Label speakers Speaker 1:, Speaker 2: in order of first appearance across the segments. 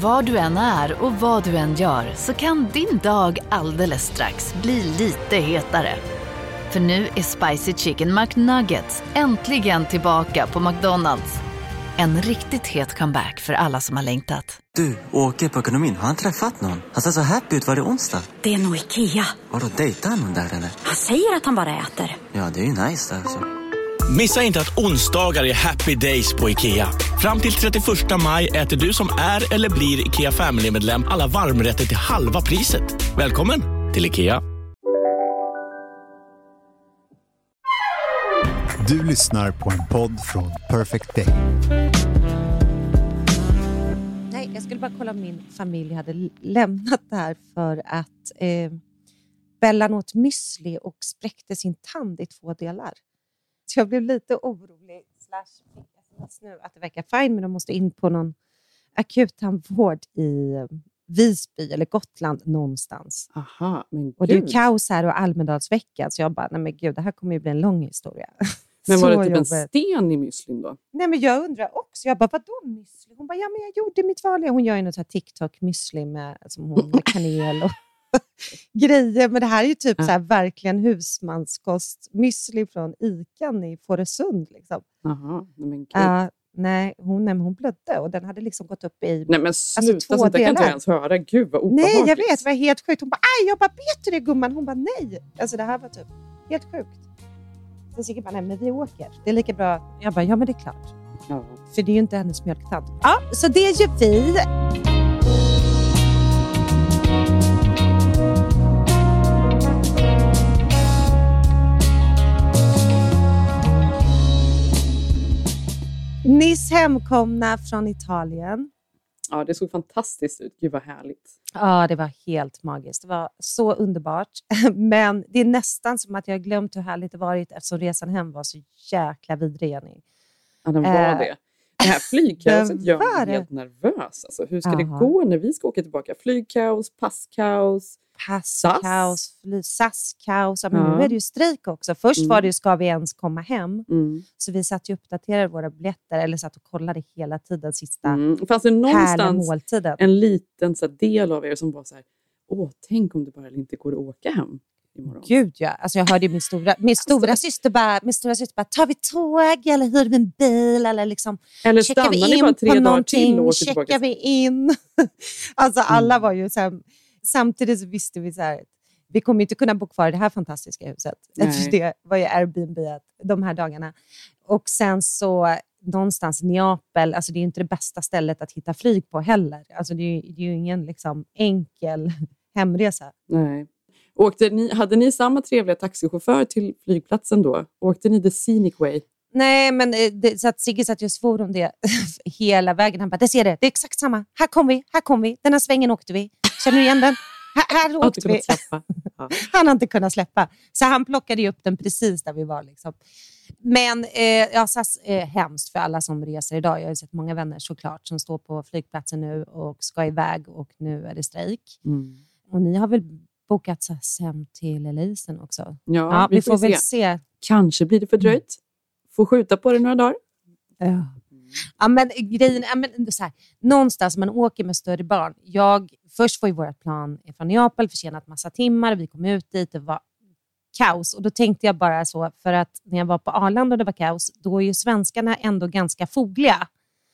Speaker 1: Var du än är och vad du än gör så kan din dag alldeles strax bli lite hetare. För nu är Spicy Chicken McNuggets äntligen tillbaka på McDonalds. En riktigt het comeback för alla som har längtat.
Speaker 2: Du, åker på ekonomin. Har han träffat någon? Han ser så happy ut. Var det onsdag?
Speaker 3: Det är nog Ikea.
Speaker 2: Har du dejtat någon där eller?
Speaker 3: Han säger att han bara äter.
Speaker 2: Ja, det är ju nice där alltså.
Speaker 4: Missa inte att onsdagar är happy days på IKEA. Fram till 31 maj äter du som är eller blir IKEA Family-medlem alla varmrätter till halva priset. Välkommen till IKEA.
Speaker 5: Du lyssnar på en podd från Perfect Day.
Speaker 6: Nej, jag skulle bara kolla om min familj hade lämnat det här för att eh, Bellan åt müsli och spräckte sin tand i två delar. Så jag blev lite orolig. Slash fick sms nu att det verkar fine, men de måste in på någon akuttandvård i eh, Visby eller Gotland någonstans.
Speaker 7: Aha, men
Speaker 6: Och det är kaos här och Almedalsvecka, så jag bara, nej men gud, det här kommer ju bli en lång historia.
Speaker 7: Men var det typ en sten i müslin då?
Speaker 6: Nej, men jag undrar också. Jag bara, vadå müsli? Hon bara, ja men jag gjorde mitt vanliga. Hon gör ju något TikTok-müsli med, som hon, med kanel och grejer. Men det här är ju typ
Speaker 7: Ja.
Speaker 6: så här, verkligen husmanskost. Müsli från Ican i Fårösund. Liksom.
Speaker 7: Aha, men gud.
Speaker 6: Nej, hon, nej, hon blödde och den hade liksom gått upp i...
Speaker 7: nej men sluta,
Speaker 6: två
Speaker 7: sånt där kan inte jag ens höra. Gud vad obehagligt.
Speaker 6: Nej, jag vet. Det var helt sjukt. Hon bara, aj, jag bara, vet du det gumman? Hon bara, nej. Alltså det här var typ helt sjukt. Sen Sigge bara, nej men vi åker. Det är lika bra. Jag bara, ja men det är klart.
Speaker 7: Ja.
Speaker 6: För det är ju inte hennes mjölktant. Ja, så det gör vi. Nyss hemkomna från Italien.
Speaker 7: ja, det såg fantastiskt ut. Gud vad härligt.
Speaker 6: Ja, det var helt magiskt. Det var så underbart. Men det är nästan som att jag glömt hur härligt det varit eftersom resan hem var så jäkla vidrig, Jenny.
Speaker 7: Ja, den var
Speaker 6: Eh,
Speaker 7: det. Det här flygkaoset gör mig
Speaker 6: det.
Speaker 7: helt nervös. Alltså, hur ska det
Speaker 6: Jaha.
Speaker 7: gå när vi ska åka tillbaka? Flygkaos, passkaos.
Speaker 6: Passkaos, SAS-kaos. Men
Speaker 7: Ja.
Speaker 6: Nu är det ju strejk också. Först
Speaker 7: Mm.
Speaker 6: var det ju, ska vi ens komma hem?
Speaker 7: Mm.
Speaker 6: Så vi satt ju och uppdaterade våra biljetter, eller satt och kollade hela tiden sista
Speaker 7: Mm. Fanns det någonstans
Speaker 6: måltiden.
Speaker 7: en liten så här, del av er som var så här, åh, tänk om det bara inte går att åka hem imorgon?
Speaker 6: Gud ja. Alltså jag hörde ju min stora, min stora syster bara, min stora syster bara, tar vi tåg eller hyr vi en bil? Eller liksom,
Speaker 7: Eller stannar
Speaker 6: vi
Speaker 7: ni bara
Speaker 6: in
Speaker 7: tre
Speaker 6: på
Speaker 7: dagar till och
Speaker 6: någonting?
Speaker 7: åker tillbaka?
Speaker 6: Checkar vi in? alltså alla
Speaker 7: Mm.
Speaker 6: var ju så här, samtidigt visste vi så här, vi kommer inte kunna bo kvar i det här fantastiska huset.
Speaker 7: Nej.
Speaker 6: Det var ju Airbnb de här dagarna. Och sen så någonstans Neapel, alltså det är inte det bästa stället att hitta flyg på heller. Alltså det är det är ju ingen liksom enkel hemresa.
Speaker 7: Nej. Åkte ni, hade ni samma trevliga taxichaufför till flygplatsen då? Åkte ni the scenic way?
Speaker 6: Nej, men eh, det, så att Sigge satt och svor om det hela vägen. Han bara, det ser det, det är exakt samma. Här kom vi, här kom vi, den här svängen åkte vi. Känner du igen den? Här, här åkte vi.
Speaker 7: Ja.
Speaker 6: Han har inte kunnat släppa. Så han plockade ju upp den precis där vi var. Liksom. Men eh, ja, SAS är hemskt för alla som reser idag. Jag har ju sett många vänner såklart som står på flygplatsen nu och ska iväg och nu är det strejk.
Speaker 7: Mm.
Speaker 6: Och ni har väl bokat SAS hem till Elisen också?
Speaker 7: Ja,
Speaker 6: Ja,
Speaker 7: vi,
Speaker 6: vi,
Speaker 7: får,
Speaker 6: får
Speaker 7: se.
Speaker 6: väl se.
Speaker 7: Kanske blir det fördröjt. Får skjuta på det några dagar.
Speaker 6: Ja. Ja, men grejen, ja, men så här, någonstans man åker med större barn. Jag, först var ju vårt plan från Neapel försenat massa timmar. Vi kom ut dit, det var kaos. Och Då tänkte jag bara så, för att när jag var på Arlanda och det var kaos, då är ju svenskarna ändå ganska fogliga.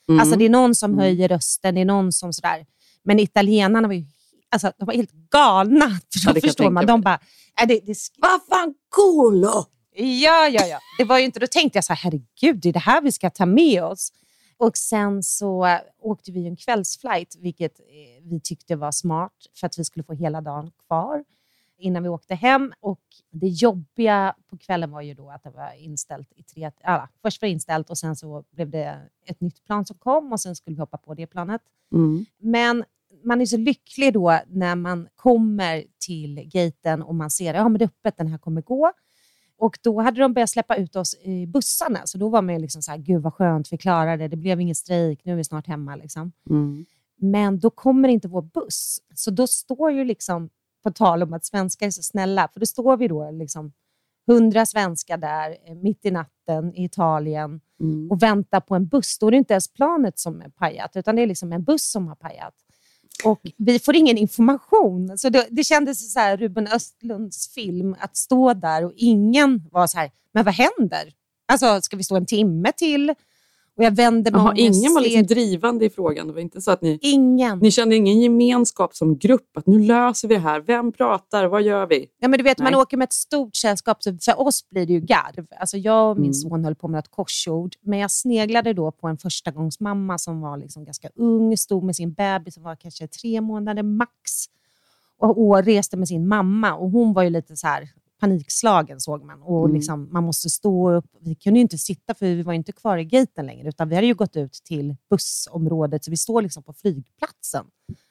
Speaker 7: Mm.
Speaker 6: Alltså Det är någon som
Speaker 7: Mm.
Speaker 6: höjer rösten, det är någon som sådär. Men italienarna var ju alltså, de var helt galna. För
Speaker 7: Ja, det
Speaker 6: förstår man. De bara, äh, det, det,
Speaker 7: Vad fan culo!
Speaker 6: Ja, ja, ja. Det var ju inte, då tänkte jag så här, herregud, det är det här vi ska ta med oss. Och sen så eh, åkte vi en kvällsflight, vilket eh, vi tyckte var smart för att vi skulle få hela dagen kvar innan vi åkte hem. Och det jobbiga på kvällen var ju då att det var inställt i tre... Ja, först var det inställt och sen så blev det ett nytt plan som kom och sen skulle vi hoppa på det planet.
Speaker 7: Mm.
Speaker 6: Men man är så lycklig då när man kommer till gaten och man ser att ja, men det är öppet, den här kommer gå. Och då hade de börjat släppa ut oss i bussarna, så då var man ju liksom så här, gud vad skönt, vi klarade det, det blev ingen strejk, nu är vi snart hemma. Liksom.
Speaker 7: Mm.
Speaker 6: Men då kommer inte vår buss, så då står ju liksom, på tal om att svenskar är så snälla, för då står vi då liksom hundra svenskar där eh, mitt i natten i Italien
Speaker 7: Mm.
Speaker 6: och väntar på en buss. Då är det inte ens planet som är pajat, utan det är liksom en buss som har pajat. Och vi får ingen information. Så det, det kändes så här Ruben Östlunds film, att stå där och ingen var så här, men vad händer? Alltså, ska vi stå en timme till? Och jag vände mig
Speaker 7: Jaha,
Speaker 6: om,
Speaker 7: ingen var
Speaker 6: ser-
Speaker 7: liksom drivande i frågan. Det var inte så att ni,
Speaker 6: Ingen.
Speaker 7: ni kände ingen gemenskap som grupp, att nu löser vi det här. Vem pratar? Vad gör vi?
Speaker 6: Ja, men du vet, man
Speaker 7: Nej.
Speaker 6: åker med ett stort sällskap, så för oss blir det ju garv. Alltså jag och min
Speaker 7: Mm.
Speaker 6: son höll på med ett korsord, men jag sneglade då på en förstagångsmamma som var liksom ganska ung, stod med sin bebis som var kanske tre månader max och, och reste med sin mamma. Och Hon var ju lite så här panikslagen såg man. Och
Speaker 7: Mm.
Speaker 6: liksom, man måste stå upp. Vi kunde ju inte sitta för vi var inte kvar i gaten längre, utan vi hade ju gått ut till bussområdet, så vi står liksom på flygplatsen.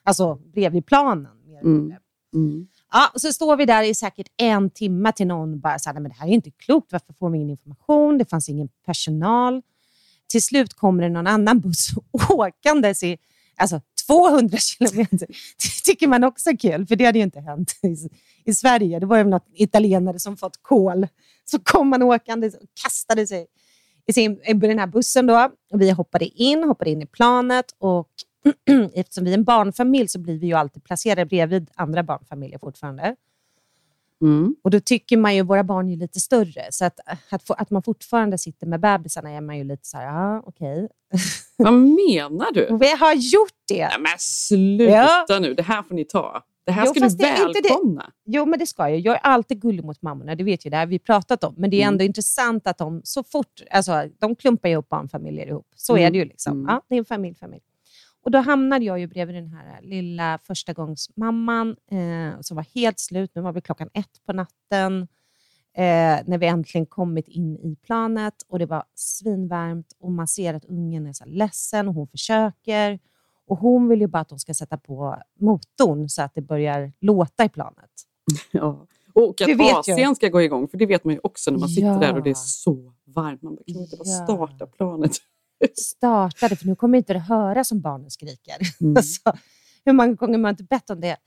Speaker 6: Alltså bredvid planen. Mer
Speaker 7: Mm. Mm.
Speaker 6: Ja, så står vi där i säkert en timme till någon bara så här, "Nej, men det här är inte klokt. Varför får vi ingen information? Det fanns ingen personal. Till slut kommer det någon annan buss åkandes i alltså, 200 kilometer. Det tycker man också är kul, för det hade ju inte hänt i, i Sverige. Det var ju något italienare som fått kol. Så kom man åkande och kastade sig i, sin, i den här bussen. Då. Och vi hoppade in, hoppade in i planet och eftersom vi är en barnfamilj så blir vi ju alltid placerade bredvid andra barnfamiljer fortfarande.
Speaker 7: Mm.
Speaker 6: Och då tycker man ju, våra barn är ju lite större, så att, att, att man fortfarande sitter med bebisarna är man ju lite så här, ja okej.
Speaker 7: Vad menar du?
Speaker 6: Vi har gjort det.
Speaker 7: Nej, men sluta
Speaker 6: Ja.
Speaker 7: nu, det här får ni ta. Det här
Speaker 6: Jo,
Speaker 7: ska du välkomna.
Speaker 6: Jo, men det ska jag. Jag är alltid gullig mot mammorna, det vet ju, det har vi pratat om. Men det är
Speaker 7: Mm.
Speaker 6: ändå intressant att de så fort, alltså de klumpar ju upp barnfamiljer ihop. Så
Speaker 7: Mm.
Speaker 6: är det ju liksom.
Speaker 7: Mm.
Speaker 6: Ja, det är en familj, familj. Och då hamnade jag ju bredvid den här lilla förstagångsmamman eh, som var helt slut. Nu var vi klockan ett på natten eh, när vi äntligen kommit in i planet och det var svinvarmt och man ser att ungen är så ledsen och hon försöker. Och hon vill ju bara att de ska sätta på motorn så att det börjar låta i planet.
Speaker 7: Ja. Och att
Speaker 6: vet
Speaker 7: AC'n ska gå igång, för det vet man ju också när man sitter
Speaker 6: Ja.
Speaker 7: där och det är så varmt. Man kan inte bara
Speaker 6: Ja.
Speaker 7: starta planet?
Speaker 6: Startade, för nu kommer inte det höra som barnen skriker.
Speaker 7: Mm.
Speaker 6: Alltså, hur många gånger man inte bett om det?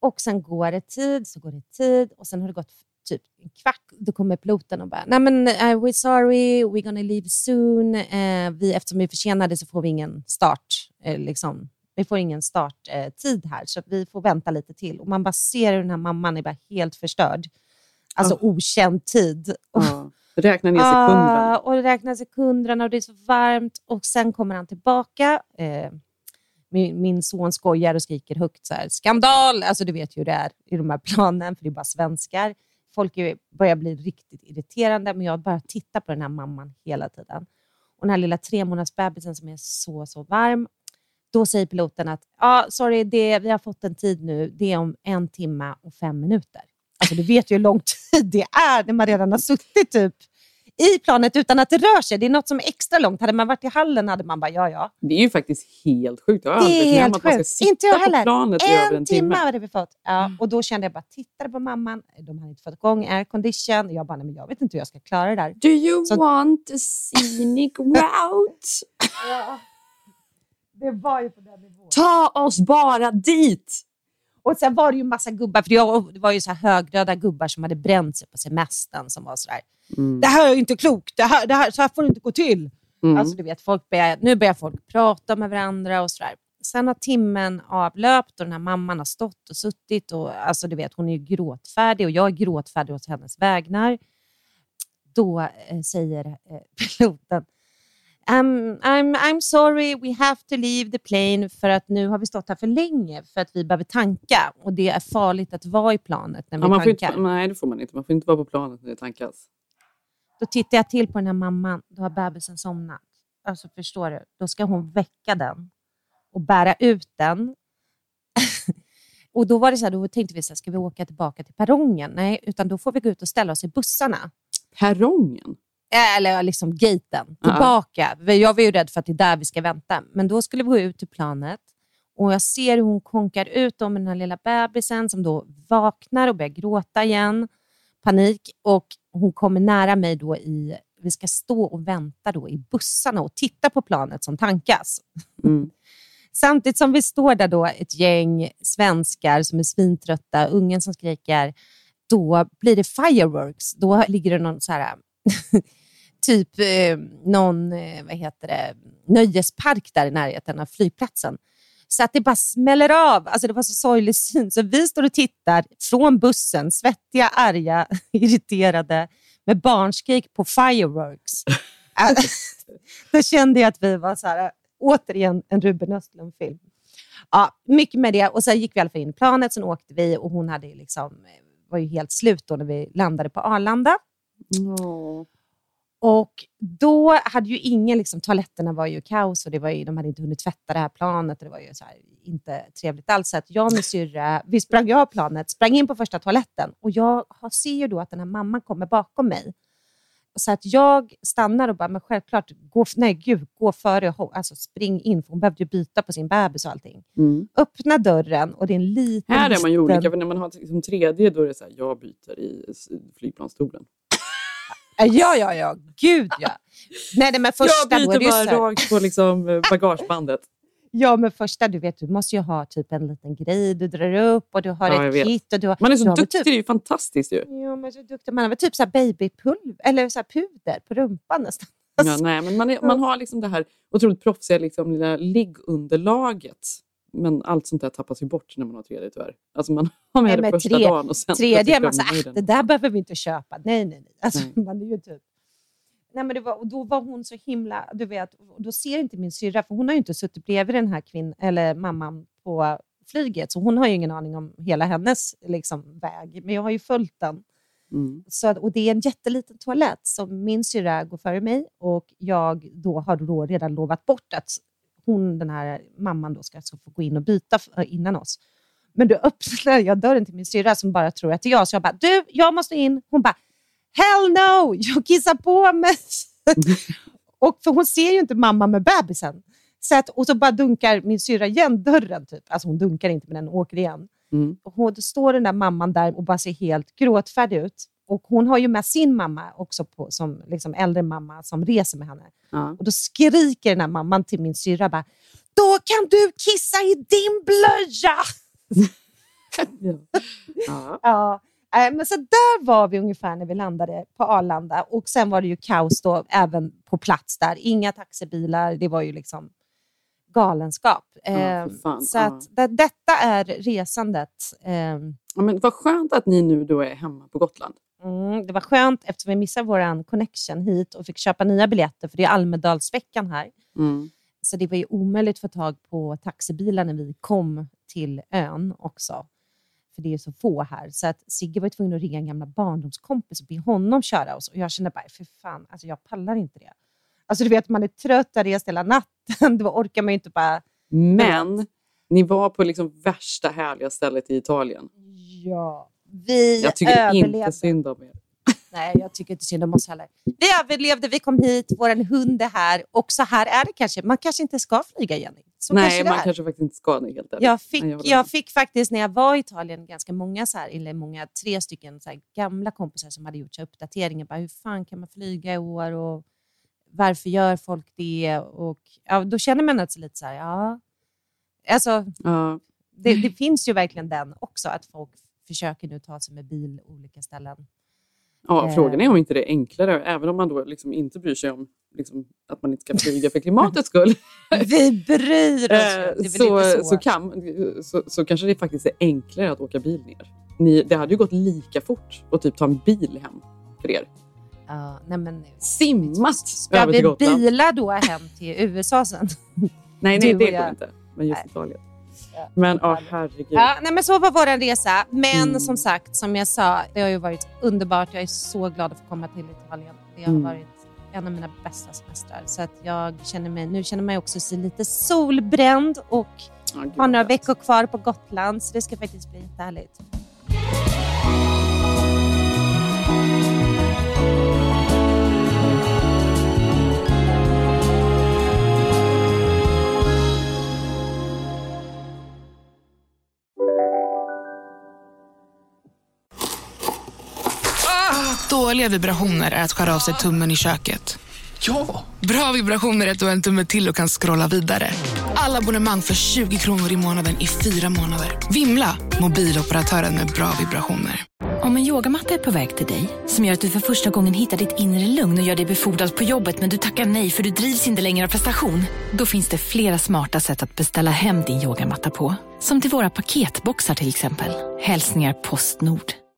Speaker 6: Och sen går det tid, så går det tid och sen har det gått typ en kvart. Då kommer piloten och bara, nej men uh, we're sorry, we're gonna leave soon. Eh, vi, eftersom vi är försenade så får vi ingen start. Eh, liksom. Vi får ingen starttid här, så vi får vänta lite till. Och man bara ser hur den här mamman är bara helt förstörd. Alltså okänd tid.
Speaker 7: Ja. Räkna ner sekunderna.
Speaker 6: Ah, och det sekunderna och det är så varmt. Och sen kommer han tillbaka. Eh, min, min son skojar och skriker högt så här, skandal! Alltså du vet ju hur det är i de här planen, för det är bara svenskar. Folk är, börjar bli riktigt irriterande, men jag bara tittar på den här mamman hela tiden. Och den här lilla tre månaders bebisen som är så, så varm. Då säger piloten att, ja, sorry, det, vi har fått en tid nu. Det är om en timme och fem minuter. Alltså du vet ju hur lång tid det är när man redan har suttit typ i planet utan att det rör sig. Det är något som är extra långt. Hade man varit i hallen hade man bara, ja, ja.
Speaker 7: Det är ju faktiskt helt sjukt. Jag har
Speaker 6: Det
Speaker 7: aldrig
Speaker 6: är
Speaker 7: varit med om
Speaker 6: helt
Speaker 7: att man ska
Speaker 6: sjukt.
Speaker 7: sitta
Speaker 6: Inte jag heller. En
Speaker 7: en
Speaker 6: timme hade vi fått. Ja, och då kände jag bara, tittade på mamman. De hade inte fått igång aircondition. Jag bara, nej, men jag vet inte hur jag ska klara det där.
Speaker 7: Do you
Speaker 6: Så-
Speaker 7: want a scenic route?
Speaker 6: Det var ju på den nivån.
Speaker 7: Ta oss bara dit!
Speaker 6: Och sen var det ju massa gubbar, för det- var ju så här högröda gubbar som hade bränt sig på semestern som var sådär,
Speaker 7: Mm.
Speaker 6: det här är inte klokt, det här, det här, så här får det inte gå till.
Speaker 7: Mm.
Speaker 6: Alltså, du vet, folk börjar, nu börjar folk prata med varandra och sådär. Sen har timmen avlöpt och den här mamman har stått och suttit och alltså, du vet, hon är ju gråtfärdig och jag är gråtfärdig åt hennes vägnar. Då eh, säger eh, piloten um, I'm, I'm sorry, we have to leave the plane för att nu har vi stått här för länge för att vi behöver tanka och det är farligt att vara i planet när vi
Speaker 7: Ja, man
Speaker 6: tankar.
Speaker 7: inte, nej, det får man inte. Man får inte vara på planet när det tankas.
Speaker 6: Då tittar jag till på den här mamman. Då har bebisen somnat. Alltså förstår du? Då ska hon väcka den och bära ut den. och då var det så här, då tänkte vi så här, ska vi åka tillbaka till perrongen? Nej, utan då får vi gå ut och ställa oss i bussarna.
Speaker 7: Perrongen?
Speaker 6: Eller liksom gaten,
Speaker 7: Ja.
Speaker 6: tillbaka. Jag var ju rädd för att det är där vi ska vänta. Men då skulle vi gå ut till planet och jag ser hur hon konkar ut om den här lilla bebisen som då vaknar och börjar gråta igen. Panik. Och hon kommer nära mig då i... Vi ska stå och vänta då i bussarna och titta på planet som tankas.
Speaker 7: Mm.
Speaker 6: Samtidigt som vi står där då, ett gäng svenskar som är svintrötta, ungen som skriker, då blir det fireworks. Då ligger det någon så här, typ eh, någon eh, vad heter det, nöjespark där i närheten av flygplatsen. Så att det bara smäller av. Alltså det var så sorglig syn. Så vi står och tittar från bussen, svettiga, arga, irriterade, med barnskrik på fireworks. Äh, Då kände jag att vi var så här, återigen en Ruben Östlund-film. Ja, mycket med det. Och sen gick vi i alla fall in i planet, sen åkte vi och hon hade liksom, var ju helt slut då när vi landade på Arlanda. Och då hade ju ingen, liksom, toaletterna var ju kaos och det var ju, de hade inte hunnit tvätta det här planet. Och det var ju så här, inte trevligt alls. Så att jag och min syrra, vi sprang av planet, sprang in på första toaletten och jag ser ju då att den här mamman kommer bakom mig. Så att jag stannar och bara, men självklart, gå, nej gud, gå före, alltså spring in, för hon behövde ju byta på sin bebis och allting.
Speaker 7: Mm.
Speaker 6: Öppna dörren och det är en liten...
Speaker 7: Här är man ju olika, för när man har liksom tredje då är det så här, jag byter i flygplansstolen.
Speaker 6: Ja, ja, ja, gud ja. Nej, men första,
Speaker 7: jag
Speaker 6: är
Speaker 7: byter bara
Speaker 6: så
Speaker 7: rakt på liksom bagagebandet.
Speaker 6: Ja, men första, du vet, du måste ju ha typ en liten grej du drar upp och du har
Speaker 7: Ja,
Speaker 6: ett kit. Och du har,
Speaker 7: Man är så duktig,
Speaker 6: Typ,
Speaker 7: det är ju fantastiskt ju.
Speaker 6: ja, men så duktig. Man har väl typ så här babypulver, eller så puder på rumpan nästan.
Speaker 7: Ja, nej, men man, är, man har liksom det här otroligt proffsiga liksom, lilla liggunderlaget. Men allt sånt där tappas ju bort när man har tredje tyvärr. Alltså man har med
Speaker 6: Nej,
Speaker 7: det första
Speaker 6: tre-
Speaker 7: dagen och sen
Speaker 6: Tredje är man så äh, det där behöver vi inte köpa. Nej, nej, nej. Alltså,
Speaker 7: Nej.
Speaker 6: Man är ju typ... Nej, men var, och då var hon så himla... Du vet, och då ser inte min syrra, för hon har ju inte suttit bredvid den här kvinn, eller mamman på flyget, så hon har ju ingen aning om hela hennes liksom, väg. Men jag har ju följt den.
Speaker 7: Mm.
Speaker 6: Så, och det är en jätteliten toalett som min syrra går före mig och jag då har då redan lovat bort att hon, den här mamman då ska, ska få gå in och byta f- innan oss. Men då öppnar jag dörren till min syrra som bara tror att det är jag. Så jag bara, du, jag måste in. Hon bara, hell no, jag kissar på mig. och för hon ser ju inte mamma med bebisen. Så att, och så bara dunkar min syrra igen dörren. Typ. Alltså hon dunkar inte, men den åker igen.
Speaker 7: Mm.
Speaker 6: Och hon, då står den där mamman där och bara ser helt gråtfärdig ut. Och hon har ju med sin mamma också, på, som liksom äldre mamma, som reser med henne.
Speaker 7: Ja.
Speaker 6: Och då skriker den här mamman till min syrra bara, då kan du kissa i din blöja!
Speaker 7: Ja. Ja.
Speaker 6: Ja, eh, men så där var vi ungefär när vi landade på Arlanda. Och sen var det ju kaos då även på plats där. Inga taxibilar, det var ju liksom galenskap.
Speaker 7: Ja,
Speaker 6: Eh,
Speaker 7: fan,
Speaker 6: så att det, detta är resandet. Eh,
Speaker 7: Ja, men vad skönt att ni nu då är hemma på Gotland.
Speaker 6: Mm, det var skönt eftersom vi missade vår connection hit och fick köpa nya biljetter, för det är Almedalsveckan här.
Speaker 7: Mm.
Speaker 6: Så det var ju omöjligt att få tag på taxibilar när vi kom till ön också. För det är så få här. Så att Sigge var tvungen att ringa en gamla barndomskompis och be honom köra oss. Och jag kände bara, för fan, alltså jag pallar inte det. Alltså du vet, man är trött, har rest hela natten. Då orkar man ju inte bara...
Speaker 7: Men ni var på liksom värsta härliga stället i Italien.
Speaker 6: Ja, vi
Speaker 7: Jag tycker
Speaker 6: överlevde.
Speaker 7: inte synd om er.
Speaker 6: Nej, jag tycker inte synd om oss heller. Vi överlevde, vi kom hit, vår hund är här och så här är det kanske. Man kanske inte ska flyga, Jenny. Så
Speaker 7: Nej,
Speaker 6: kanske
Speaker 7: man kanske faktiskt inte ska det helt.
Speaker 6: Jag fick, jag
Speaker 7: med.
Speaker 6: fick faktiskt när jag var i Italien ganska många, så här, eller många, tre stycken så här, gamla kompisar som hade gjort så här, uppdateringar. Bara, hur fan kan man flyga i år och varför gör folk det? Och, ja, då känner man alltså lite så här, ja. Alltså,
Speaker 7: Ja.
Speaker 6: det, det finns ju verkligen den också, att folk försöker nu ta sig med bil olika ställen.
Speaker 7: Ja,
Speaker 6: Eh.
Speaker 7: frågan är om inte det är enklare, även om man då liksom inte bryr sig om liksom, att man inte ska flyga för klimatets skull.
Speaker 6: Vi bryr oss.
Speaker 7: Eh, så,
Speaker 6: inte
Speaker 7: så, kan, så, så kanske det faktiskt är enklare att åka bil ner. Ni, det hade ju gått lika fort att typ ta en bil hem för er.
Speaker 6: Ja, nej men,
Speaker 7: Simmat
Speaker 6: ska vi bila då hem till USA sen?
Speaker 7: Nej, nej det går inte. Men just. Italien. Men ja, herregud.
Speaker 6: Ja, nej, men så var vår resa. Men
Speaker 7: Mm.
Speaker 6: som sagt, som jag sa, det har ju varit underbart. Jag är så glad att få komma till Italien. Det har
Speaker 7: Mm.
Speaker 6: varit en av mina bästa semestrar. Så att jag känner mig, nu känner ju också lite solbränd och
Speaker 7: gud,
Speaker 6: har några veckor kvar på Gotland. Så det ska faktiskt bli jättehärligt.
Speaker 8: Dåliga vibrationer är att skära av sig tummen i köket.
Speaker 4: Ja!
Speaker 8: Bra vibrationer är att du har en tumme till och kan scrolla vidare. Alla abonnemang för 20 kronor i månaden i fyra månader. Vimla! Mobiloperatören med bra vibrationer.
Speaker 3: Om en yogamatta är på väg till dig, som gör att du för första gången hittar ditt inre lugn och gör dig befordrad på jobbet men du tackar nej för du drivs inte längre av prestation. Då finns det flera smarta sätt att beställa hem din yogamatta på. Som till våra paketboxar till exempel. Hälsningar Postnord.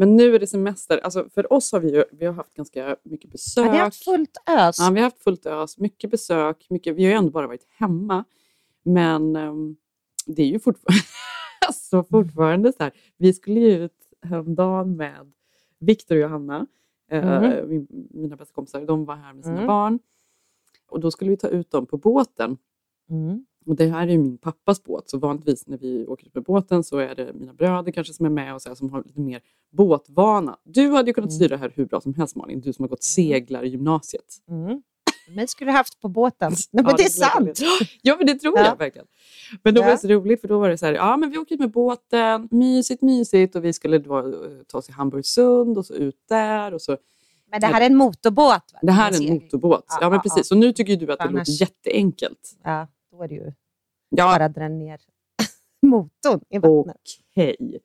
Speaker 7: Men nu är det semester. Alltså för oss har vi ju vi har haft ganska mycket besök.
Speaker 6: Ja, det har haft fullt ös.
Speaker 7: Ja, vi har haft fullt ös, mycket besök. Mycket, vi har ju ändå bara varit hemma. Men ehm, det är ju fortfarande, alltså fortfarande så här. Vi skulle ju ut häromdagen med Viktor och Johanna, eh,
Speaker 6: Mhm.
Speaker 7: min, mina bästa kompisar. De var här med sina
Speaker 6: Mm.
Speaker 7: barn. Och då skulle vi ta ut dem på båten.
Speaker 6: Mm.
Speaker 7: Och det här är ju min pappas båt, så vanligtvis när vi åker ut med båten så är det mina bröder kanske som är med och så här, som har lite mer båtvana. Du hade ju kunnat styra det här hur bra som helst Malin, du som har gått seglargymnasiet.
Speaker 6: Mm. Mig skulle du haft på båten. Nej, men
Speaker 7: Ja,
Speaker 6: det är sant.
Speaker 7: Ja, men det tror
Speaker 6: Ja.
Speaker 7: jag verkligen. Men då var
Speaker 6: Ja.
Speaker 7: det så roligt, för då var det så här, ja men vi åker ut med båten, mysigt, mysigt, och vi skulle då, eh, ta oss i Hamburgsund och så ut där. Och så.
Speaker 6: Men det här är en motorbåt. Va?
Speaker 7: Det här är en motorbåt.
Speaker 6: Ja,
Speaker 7: men precis. Och nu tycker ju du att det
Speaker 6: Annars-
Speaker 7: låter jätteenkelt.
Speaker 6: Ja, då är det ju
Speaker 7: Ja,
Speaker 6: bara dra ner motorn i vattnet.
Speaker 7: okej.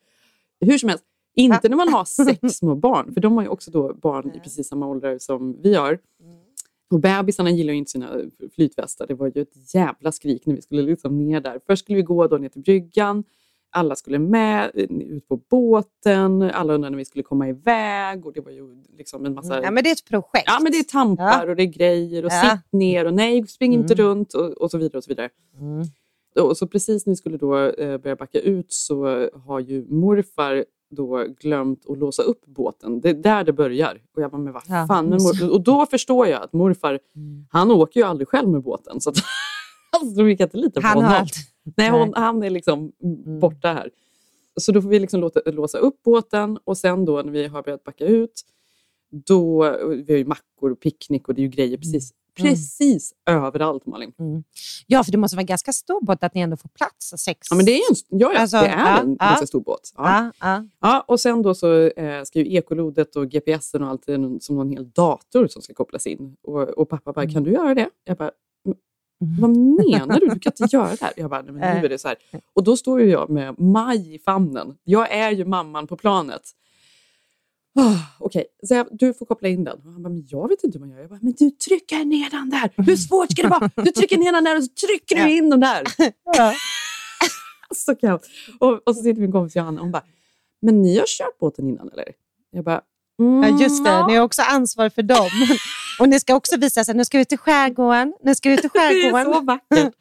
Speaker 7: Hur som helst, inte när man har sex små barn, för de har ju också då barn i precis samma ålder som vi har.
Speaker 6: Mm.
Speaker 7: Och bebisarna gillar ju inte sina flytvästar. Det var ju ett jävla skrik när vi skulle liksom ner där. Först skulle vi gå då ner till bryggan. Alla skulle med eh, ut på båten. Alla undrade när vi skulle komma iväg. Och det var ju liksom en massa...
Speaker 6: Ja, men det är ett projekt.
Speaker 7: Ja, men det är tampar
Speaker 6: Ja.
Speaker 7: och det är grejer och
Speaker 6: Ja.
Speaker 7: sitt ner och nej, spring inte
Speaker 6: Mm.
Speaker 7: runt och, och så vidare. och så vidare.
Speaker 6: Mm.
Speaker 7: Och så precis när vi skulle då eh, börja backa ut så har ju morfar då glömt att låsa upp båten. Det är där det börjar. Och jag bara, men vad fan. Men och då förstår jag att morfar,
Speaker 6: Mm.
Speaker 7: han åker ju aldrig själv med båten. Så att, alltså, vi kan inte lita på
Speaker 6: Han
Speaker 7: honom.
Speaker 6: har allt.
Speaker 7: Nej, hon, han är liksom
Speaker 6: Mm.
Speaker 7: borta här. Så då får vi liksom låta, låsa upp båten och sen då när vi har börjat backa ut, då, vi har ju mackor och picknick och det är ju grejer precis,
Speaker 6: Mm.
Speaker 7: precis överallt Malin.
Speaker 6: Ja, för det måste vara en ganska stor båt att ni ändå får plats. Sex.
Speaker 7: Ja, men det är, en, ja, ja,
Speaker 6: Alltså,
Speaker 7: det är en
Speaker 6: ja.
Speaker 7: ganska stor båt. Ja.
Speaker 6: Ja, ja.
Speaker 7: Och sen då så eh, ska ju ekolodet och GPSen och allt det är som någon hel dator som ska kopplas in. Och, och pappa bara,
Speaker 6: Mm.
Speaker 7: kan du göra det? Jag bara, "Mm, vad menar du? Du kan inte göra det här. Jag bara, nej, men nu är det så här. Och då står ju jag med Maj i famnen. Jag är ju mamman på planet. Oh, Okej, jag, du får koppla in den. Och han bara, men jag vet inte hur man gör. Jag bara, men du trycker ner den där. Hur svårt ska det vara? Du trycker ner den där och så trycker du in den där.
Speaker 6: Ja.
Speaker 7: så kaos. Och, och så sitter min kompis Johanna och hon bara, men ni har kört båten innan eller? Jag bara, mm,
Speaker 6: Ja, just det.
Speaker 7: ja.
Speaker 6: Ni har också ansvar för dem. Och ni ska också visa sig. Nu ska vi till skärgården. Nu ska vi till
Speaker 7: Det är
Speaker 6: skärgården.
Speaker 7: så vackert.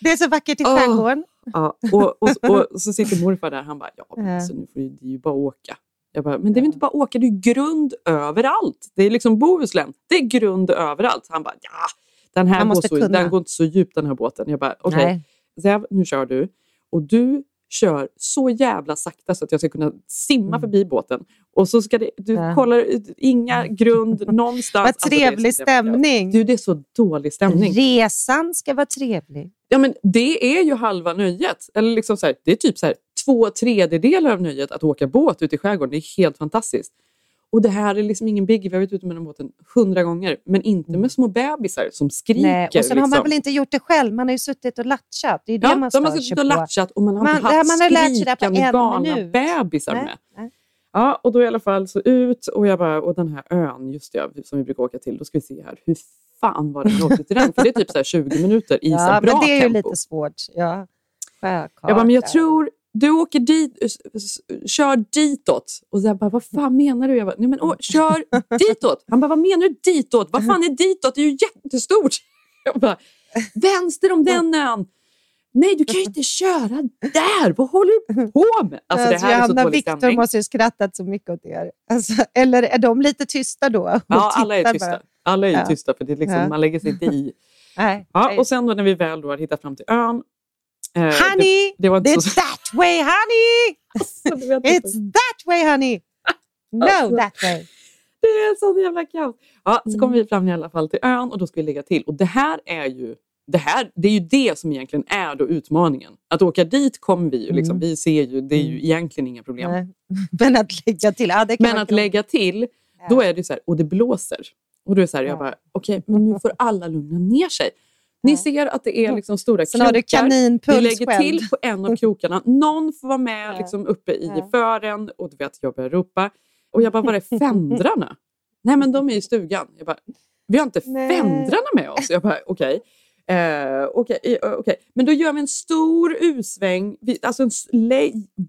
Speaker 6: Det är så vackert i skärgården.
Speaker 7: Ja, och, och, och så sitter morfar där, han bara, ja, men alltså, nu får du, ju bara åka. Jag bara, men det är väl inte bara åka, det är grund överallt. Det är liksom Bohuslän, det är grund överallt. Han bara, ja, den här går, så, den går inte så djupt den här båten. Jag bara, okej. Zev, nu kör du. Och du kör så jävla sakta så att jag ska kunna simma
Speaker 6: Mm.
Speaker 7: förbi båten. Och så ska det, du
Speaker 6: Ja.
Speaker 7: kollar inga grund någonstans.
Speaker 6: Vad
Speaker 7: Alltså,
Speaker 6: trevlig
Speaker 7: jävla-
Speaker 6: stämning.
Speaker 7: Du, det är så dålig stämning.
Speaker 6: Resan ska vara trevlig.
Speaker 7: Ja, men det är ju halva nöjet. Eller liksom så här, det är typ så här, två tredjedelar av nöjet att åka båt ute i skärgården. Det är helt fantastiskt. Och det här är liksom ingen biggie. Vi har varit ute med den båten hundra gånger. Men inte med små bebisar som skriker.
Speaker 6: Nej. Och sen har man
Speaker 7: liksom.
Speaker 6: väl inte gjort det själv. Man har ju suttit och latchat. Det är det
Speaker 7: Ja,
Speaker 6: man
Speaker 7: de
Speaker 6: ska
Speaker 7: har suttit och latchat och man har
Speaker 6: Man-
Speaker 7: inte
Speaker 6: det
Speaker 7: haft
Speaker 6: man har lärt sig det på
Speaker 7: skrikande
Speaker 6: en
Speaker 7: galna
Speaker 6: minut.
Speaker 7: bebisar
Speaker 6: Nej,
Speaker 7: med.
Speaker 6: nej.
Speaker 7: Ja, och då i alla fall så ut och jag bara, och den här ön, just det, som vi brukar åka till, då ska vi se här, hur fan var det vi åkte till den? För det är typ så här 20 minuter i så
Speaker 6: Ja,
Speaker 7: här bra
Speaker 6: men det är ju
Speaker 7: tempo.
Speaker 6: lite svårt. Ja. Sjökarta.
Speaker 7: Jag bara, men jag tror du åker dit, kör ditåt. Och jag bara, vad fan menar du? Jag bara, nej men åh, kör ditåt. Han bara, vad menar du ditåt? Vad fan är ditåt? Det är ju jättestort. Jag bara, vänster om den ön. Nej, du kan ju inte köra där. Vad håller du på med? Alltså, det
Speaker 6: Alltså,
Speaker 7: här är så
Speaker 6: Johanna
Speaker 7: dålig
Speaker 6: Viktor
Speaker 7: stämning.
Speaker 6: måste ju skrattat så mycket åt er. Alltså, eller är de lite tysta då?
Speaker 7: Ja, alla är tysta.
Speaker 6: bara?
Speaker 7: Alla är
Speaker 6: Ja.
Speaker 7: tysta för det är liksom,
Speaker 6: Ja.
Speaker 7: man lägger sig inte i.
Speaker 6: Nej.
Speaker 7: Ja, och sen då när vi väl då har hittat fram till ön Eh,
Speaker 6: Honey,
Speaker 7: det, det var inte
Speaker 6: it's
Speaker 7: så...
Speaker 6: that way honey!
Speaker 7: Alltså.
Speaker 6: It's that way honey! No,
Speaker 7: Alltså.
Speaker 6: that way.
Speaker 7: Det är sån jävla kaos. Ja, så
Speaker 6: Mm.
Speaker 7: kom vi fram i alla fall till ön och då ska vi lägga till. Och det här är ju det, här, det är ju det som egentligen är då utmaningen. Att åka dit kommer vi ju, liksom,
Speaker 6: Mm.
Speaker 7: vi ser ju, det är ju egentligen inga problem.
Speaker 6: Nej. Men att lägga till, ja, det kan
Speaker 7: Men att lägga till, då är det så här, och det blåser. Och då är det så här, jag bara, okej, men nu får alla lugna ner sig. Ni ser att det är liksom stora
Speaker 6: Sen har du
Speaker 7: krokar.
Speaker 6: kaninpuls
Speaker 7: Vi lägger
Speaker 6: själv.
Speaker 7: till på en av krokarna. Någon får vara med liksom, uppe i fören och du vet, jag börjar ropa. Och jag bara, var är fändrarna? Nej men de är i stugan. Jag bara, vi har inte
Speaker 6: Nej.
Speaker 7: fändrarna med oss. Jag bara, okej. Eh, okej, eh, okej. Men då gör vi en stor U-sväng. Vi, alltså en.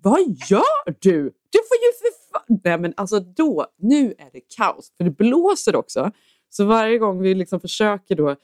Speaker 7: Vad gör du? Du får ju för. Nej men alltså då, nu är det kaos. För det blåser också. Så varje gång vi liksom försöker då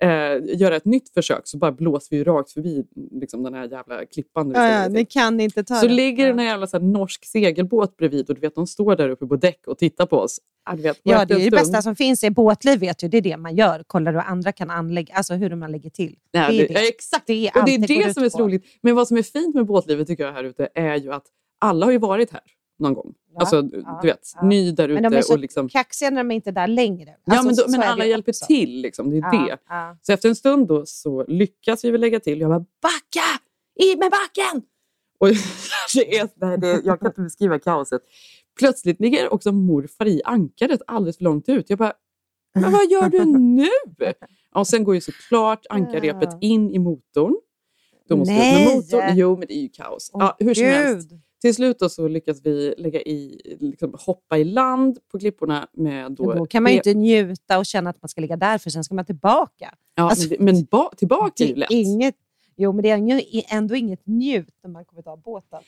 Speaker 7: eh, göra ett nytt försök så bara blåser vi ju rakt förbi liksom, den här jävla klippan.
Speaker 6: Ja, ja, ni kan inte ta
Speaker 7: Så
Speaker 6: det.
Speaker 7: ligger den här jävla så här, norsk segelbåt bredvid och du vet, de står där uppe på däck och tittar på oss. Ja, vet,
Speaker 6: Ja, det är det bästa som finns. I båtliv vet du, det är det man gör. Kollar hur andra kan anlägga, alltså hur man lägger till.
Speaker 7: Ja,
Speaker 6: det är
Speaker 7: det,
Speaker 6: det.
Speaker 7: exakt.
Speaker 6: Det är
Speaker 7: och det är
Speaker 6: det
Speaker 7: som är så roligt. Men vad som är fint med båtlivet tycker jag här ute är ju att alla har ju varit här någon gång.
Speaker 6: Ja,
Speaker 7: alltså,
Speaker 6: ja,
Speaker 7: du vet,
Speaker 6: ja.
Speaker 7: ny där
Speaker 6: Men de är
Speaker 7: ute.
Speaker 6: så
Speaker 7: Och liksom,
Speaker 6: kaxiga när de inte är där längre.
Speaker 7: ja,
Speaker 6: Alltså,
Speaker 7: men, då, men alla hjälper
Speaker 6: också.
Speaker 7: till. Liksom, det är
Speaker 6: Ja,
Speaker 7: det.
Speaker 6: ja.
Speaker 7: Så efter en stund då så lyckas vi väl lägga till. Jag bara backa! I med backen! Och det är, nej, det, jag kan inte beskriva kaoset. Plötsligt ligger också morfar i ankaret alldeles för långt ut. Jag bara, men vad gör du nu? Och sen går ju såklart ankarrepet
Speaker 6: Ja.
Speaker 7: in i motorn. Då måste
Speaker 6: Nej!
Speaker 7: med motorn. Jo, men det är ju kaos. Ja, hur som helst. Till slut så lyckas vi lägga i, liksom, hoppa i land på klipporna med då...
Speaker 6: Då, kan man ju inte njuta och känna att man ska ligga där, för sen ska man tillbaka.
Speaker 7: Ja,
Speaker 6: alltså,
Speaker 7: men ba, tillbaka är ju lätt.
Speaker 6: inget, jo, men det är ändå inget njut när man kommer ta båten.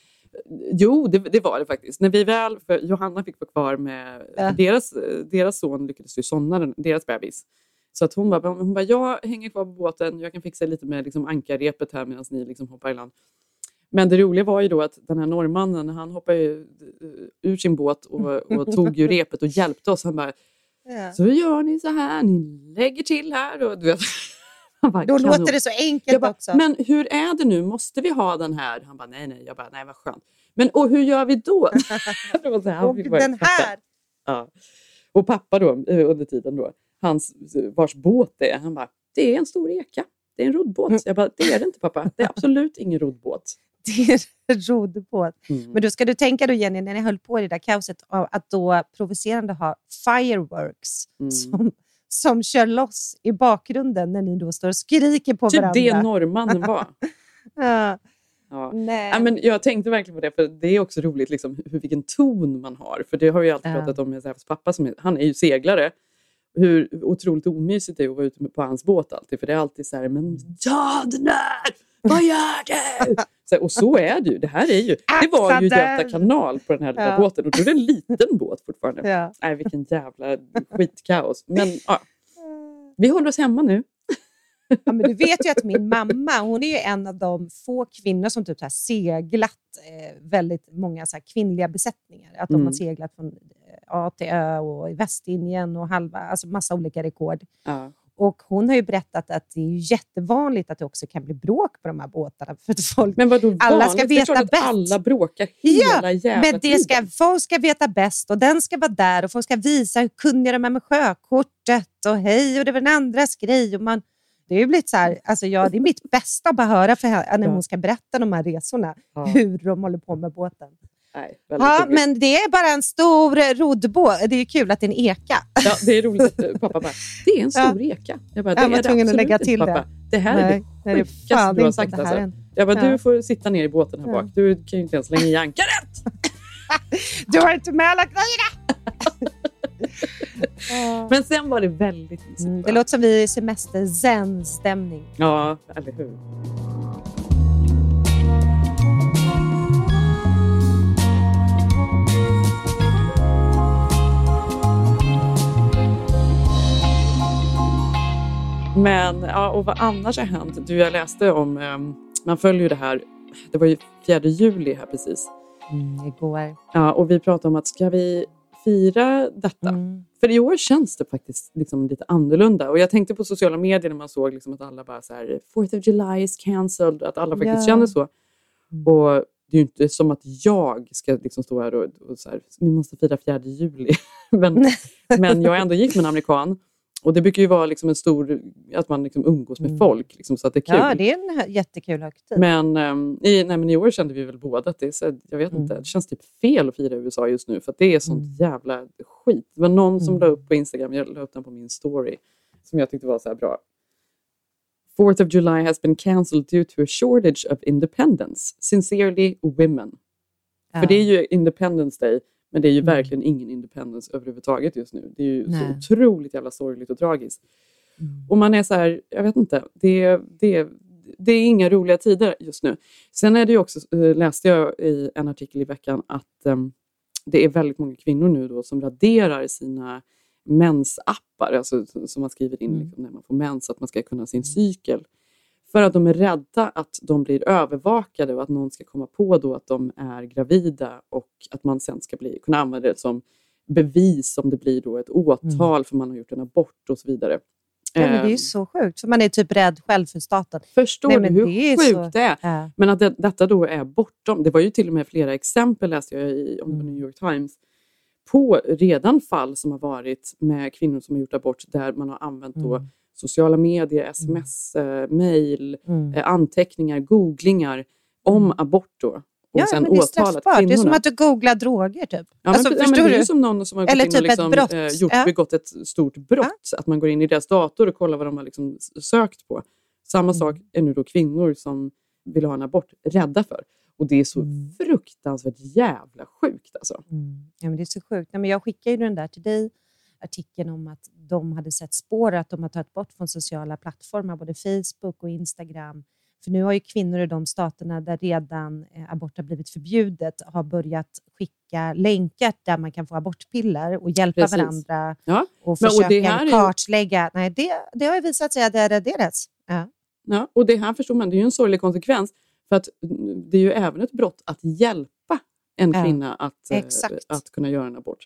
Speaker 7: Jo, det, det var det faktiskt. När vi väl, för Johanna fick vara kvar med,
Speaker 6: Ja.
Speaker 7: deras, deras son lyckades ju somna, deras bebis. Så att hon bara, hon bara, jag hänger kvar på båten, jag kan fixa lite med liksom ankarrepet här medan ni liksom hoppar i land. Men det roliga var ju då att den här norrmannen, han hoppade eh, ur sin båt och, och tog ju repet och hjälpte oss. Han bara,
Speaker 6: Ja.
Speaker 7: så gör ni så här, ni lägger till här. Och, du vet. Han bara,
Speaker 6: Då låter det så enkelt
Speaker 7: bara,
Speaker 6: också.
Speaker 7: men hur är det nu? Måste vi ha den här? Han bara, nej, nej. Jag bara, nej, vad skönt. Men och hur gör vi då? det var så här, han
Speaker 6: och den här!
Speaker 7: Ja. Och pappa då, eh, under tiden då, hans, vars båt det är, han bara, det är en stor eka. Det är en roddbåt. Jag bara, det är det inte pappa. Det är absolut ingen roddbåt.
Speaker 6: Det en roddbåt.
Speaker 7: Mm.
Speaker 6: Men då ska du tänka då Jenny, när ni höll på i det där kaoset, att då provocerande ha fireworks
Speaker 7: Mm.
Speaker 6: som, som kör loss i bakgrunden när ni då står och skriker på
Speaker 7: Typ
Speaker 6: varandra.
Speaker 7: det norrmannen var.
Speaker 6: Ja,
Speaker 7: Ja.
Speaker 6: nej.
Speaker 7: Ja, men jag tänkte verkligen på det, för det är också roligt liksom, hur, vilken ton man har. För det har jag alltid
Speaker 6: Ja.
Speaker 7: pratat om med Säfs pappa, som är, han är ju seglare. Hur otroligt omysigt det är att vara ute på hans båt alltid. För det är alltid så här, men ta den där! Vad gör du? Så, och så är det ju. Det här är ju, det var ju Göta kanal på den här lilla
Speaker 6: Ja.
Speaker 7: båten och då är det en liten båt fortfarande.
Speaker 6: Ja.
Speaker 7: Nej, vilken jävla skitkaos. Men ja, vi håller oss hemma nu.
Speaker 6: Ja, men du vet ju att min mamma hon är ju en av de få kvinnor som typ så seglat eh, väldigt många så kvinnliga besättningar. Att de
Speaker 7: Mm.
Speaker 6: har seglat från eh, A till Ö och i Västindien och halva, alltså massa olika rekord.
Speaker 7: Ja.
Speaker 6: Och hon har ju berättat att det är jättevanligt att det också kan bli bråk på de här båtarna. För att folk,
Speaker 7: Men vadå
Speaker 6: Alla ska
Speaker 7: vanligt? Förstår
Speaker 6: veta
Speaker 7: du att
Speaker 6: bäst.
Speaker 7: alla bråkar hela jävla
Speaker 6: men det
Speaker 7: tiden?
Speaker 6: ska, folk ska veta bäst och den ska vara där och folk ska visa hur kunniga de är med sjökortet och hej och det var den andras grej. Och man, det är ju blivit så här, alltså ja, det är mitt bästa att bara höra för henne, när
Speaker 7: Ja.
Speaker 6: hon ska berätta de här resorna,
Speaker 7: Ja.
Speaker 6: hur de håller på med båten.
Speaker 7: Nej,
Speaker 6: Ja,
Speaker 7: roligt.
Speaker 6: men det är bara en stor roddbåt. Det är ju kul att det är en eka.
Speaker 7: Ja, det är roligt att eh, pappa bara, det är en stor eka. Jag bara, det
Speaker 6: Jag var
Speaker 7: är
Speaker 6: tvungen att lägga till
Speaker 7: pappa.
Speaker 6: det.
Speaker 7: Det här är
Speaker 6: Nej,
Speaker 7: det
Speaker 6: det är
Speaker 7: sjukaste du har sagt. Alltså.
Speaker 6: än.
Speaker 7: Jag bara,
Speaker 6: Ja.
Speaker 7: du får sitta ner i båten här
Speaker 6: Ja.
Speaker 7: bak. Du kan ju inte ens slänga i ankaret.
Speaker 6: Du har inte med alla grejerna!
Speaker 7: Men sen var det väldigt mysigt.
Speaker 6: Mm, det låter som vi är i semester zen-stämning.
Speaker 7: Ja, eller hur. Men ja, och vad annars har hänt? Du, jag läste om, ehm, man följer ju det här, det var ju 4 juli här precis.
Speaker 6: Mm, igår.
Speaker 7: Ja, och vi pratade om att ska vi fira detta.
Speaker 6: Mm.
Speaker 7: För i år känns det faktiskt liksom lite annorlunda. Och jag tänkte på sociala medier när man såg liksom att alla bara så här, 4th of July is cancelled, att alla faktiskt
Speaker 6: Ja.
Speaker 7: känner så.
Speaker 6: Mm.
Speaker 7: Och det är ju inte som att jag ska liksom stå här och, och så här, vi måste fira 4 juli. men, men jag är ändå gift med en amerikan. Och det brukar ju vara liksom en stor, att man liksom umgås med
Speaker 6: Mm.
Speaker 7: folk, liksom, så att det är kul.
Speaker 6: Ja, det är en jättekul högtid.
Speaker 7: Men, ehm, i, nej, men i år kände vi väl båda att det, är så, jag vet inte,
Speaker 6: Mm.
Speaker 7: det känns typ fel att fira i USA just nu för att det är sånt
Speaker 6: Mm.
Speaker 7: jävla skit. Det var någon som
Speaker 6: Mm.
Speaker 7: la upp på Instagram, jag la upp den på min story, som jag tyckte var så här bra. 4th of July has been cancelled due to a shortage of independence. Sincerely, women.
Speaker 6: Ja.
Speaker 7: För det är ju Independence Day, men det är ju
Speaker 6: Mm.
Speaker 7: verkligen ingen independence överhuvudtaget just nu. Det är ju
Speaker 6: Nej.
Speaker 7: så otroligt jävla sorgligt och tragiskt.
Speaker 6: Mm.
Speaker 7: Och man är så här, jag vet inte, det, det, det är inga roliga tider just nu. Sen är det ju också, eh, läste jag i en artikel i veckan att em, det är väldigt många kvinnor nu då som raderar sina mensappar, alltså som man skriver in
Speaker 6: Mm.
Speaker 7: liksom, när man får mens, att man ska kunna sin cykel. För att de är rädda att de blir övervakade och att någon ska komma på då att de är gravida och att man sen ska bli, kunna använda det som bevis om det blir då ett åtal för man har gjort en abort och så vidare.
Speaker 6: Mm. Ja, men det är ju
Speaker 7: Ehm,
Speaker 6: så sjukt, för man är typ rädd själv för staten.
Speaker 7: Förstår
Speaker 6: Nej,
Speaker 7: du hur
Speaker 6: det
Speaker 7: sjukt
Speaker 6: så-
Speaker 7: det är?
Speaker 6: Ja.
Speaker 7: Men att det, detta då är bortom, det var ju till och med flera exempel läste jag i om
Speaker 6: Mm.
Speaker 7: New York Times, på redan fall som har varit med kvinnor som har gjort abort där man har använt då
Speaker 6: Mm.
Speaker 7: Sociala medier, sms, eh, mail,
Speaker 6: Mm.
Speaker 7: eh, anteckningar, googlingar om abort då. Och
Speaker 6: Ja,
Speaker 7: sen
Speaker 6: men det är straffbart. Det är som
Speaker 7: kvinnorna.
Speaker 6: att du googlar droger typ.
Speaker 7: Ja,
Speaker 6: alltså,
Speaker 7: ja, men
Speaker 6: förstår
Speaker 7: det är
Speaker 6: du?
Speaker 7: som någon som har gått
Speaker 6: Eller
Speaker 7: in
Speaker 6: typ
Speaker 7: och
Speaker 6: ett
Speaker 7: liksom,
Speaker 6: brott.
Speaker 7: eh, gjort,
Speaker 6: Ja.
Speaker 7: begått ett stort brott. Att man går in i deras dator och kollar vad de har liksom sökt på. Samma
Speaker 6: Mm.
Speaker 7: sak är nu då kvinnor som vill ha en abort rädda för. Och det är så
Speaker 6: Mm.
Speaker 7: fruktansvärt jävla sjukt alltså.
Speaker 6: Mm. Ja, men det är så sjukt. Nej, men jag skickade ju den där till dig, artikeln om att de hade sett spår att de har tagit bort från sociala plattformar, både Facebook och Instagram. För nu har ju kvinnor i de staterna där redan eh, abort har blivit förbjudet har börjat skicka länkar där man kan få abortpiller och hjälpa
Speaker 7: Precis.
Speaker 6: varandra
Speaker 7: Ja.
Speaker 6: och
Speaker 7: Men, och
Speaker 6: försöka
Speaker 7: det här är ju-
Speaker 6: kartlägga. Nej, det, det har ju visat sig att det är raderats. Ja.
Speaker 7: Ja, och det här förstår man, det är ju en sorglig konsekvens. För att mm, det är ju även ett brott att hjälpa en
Speaker 6: Ja,
Speaker 7: kvinna att, eh, att kunna göra en abort.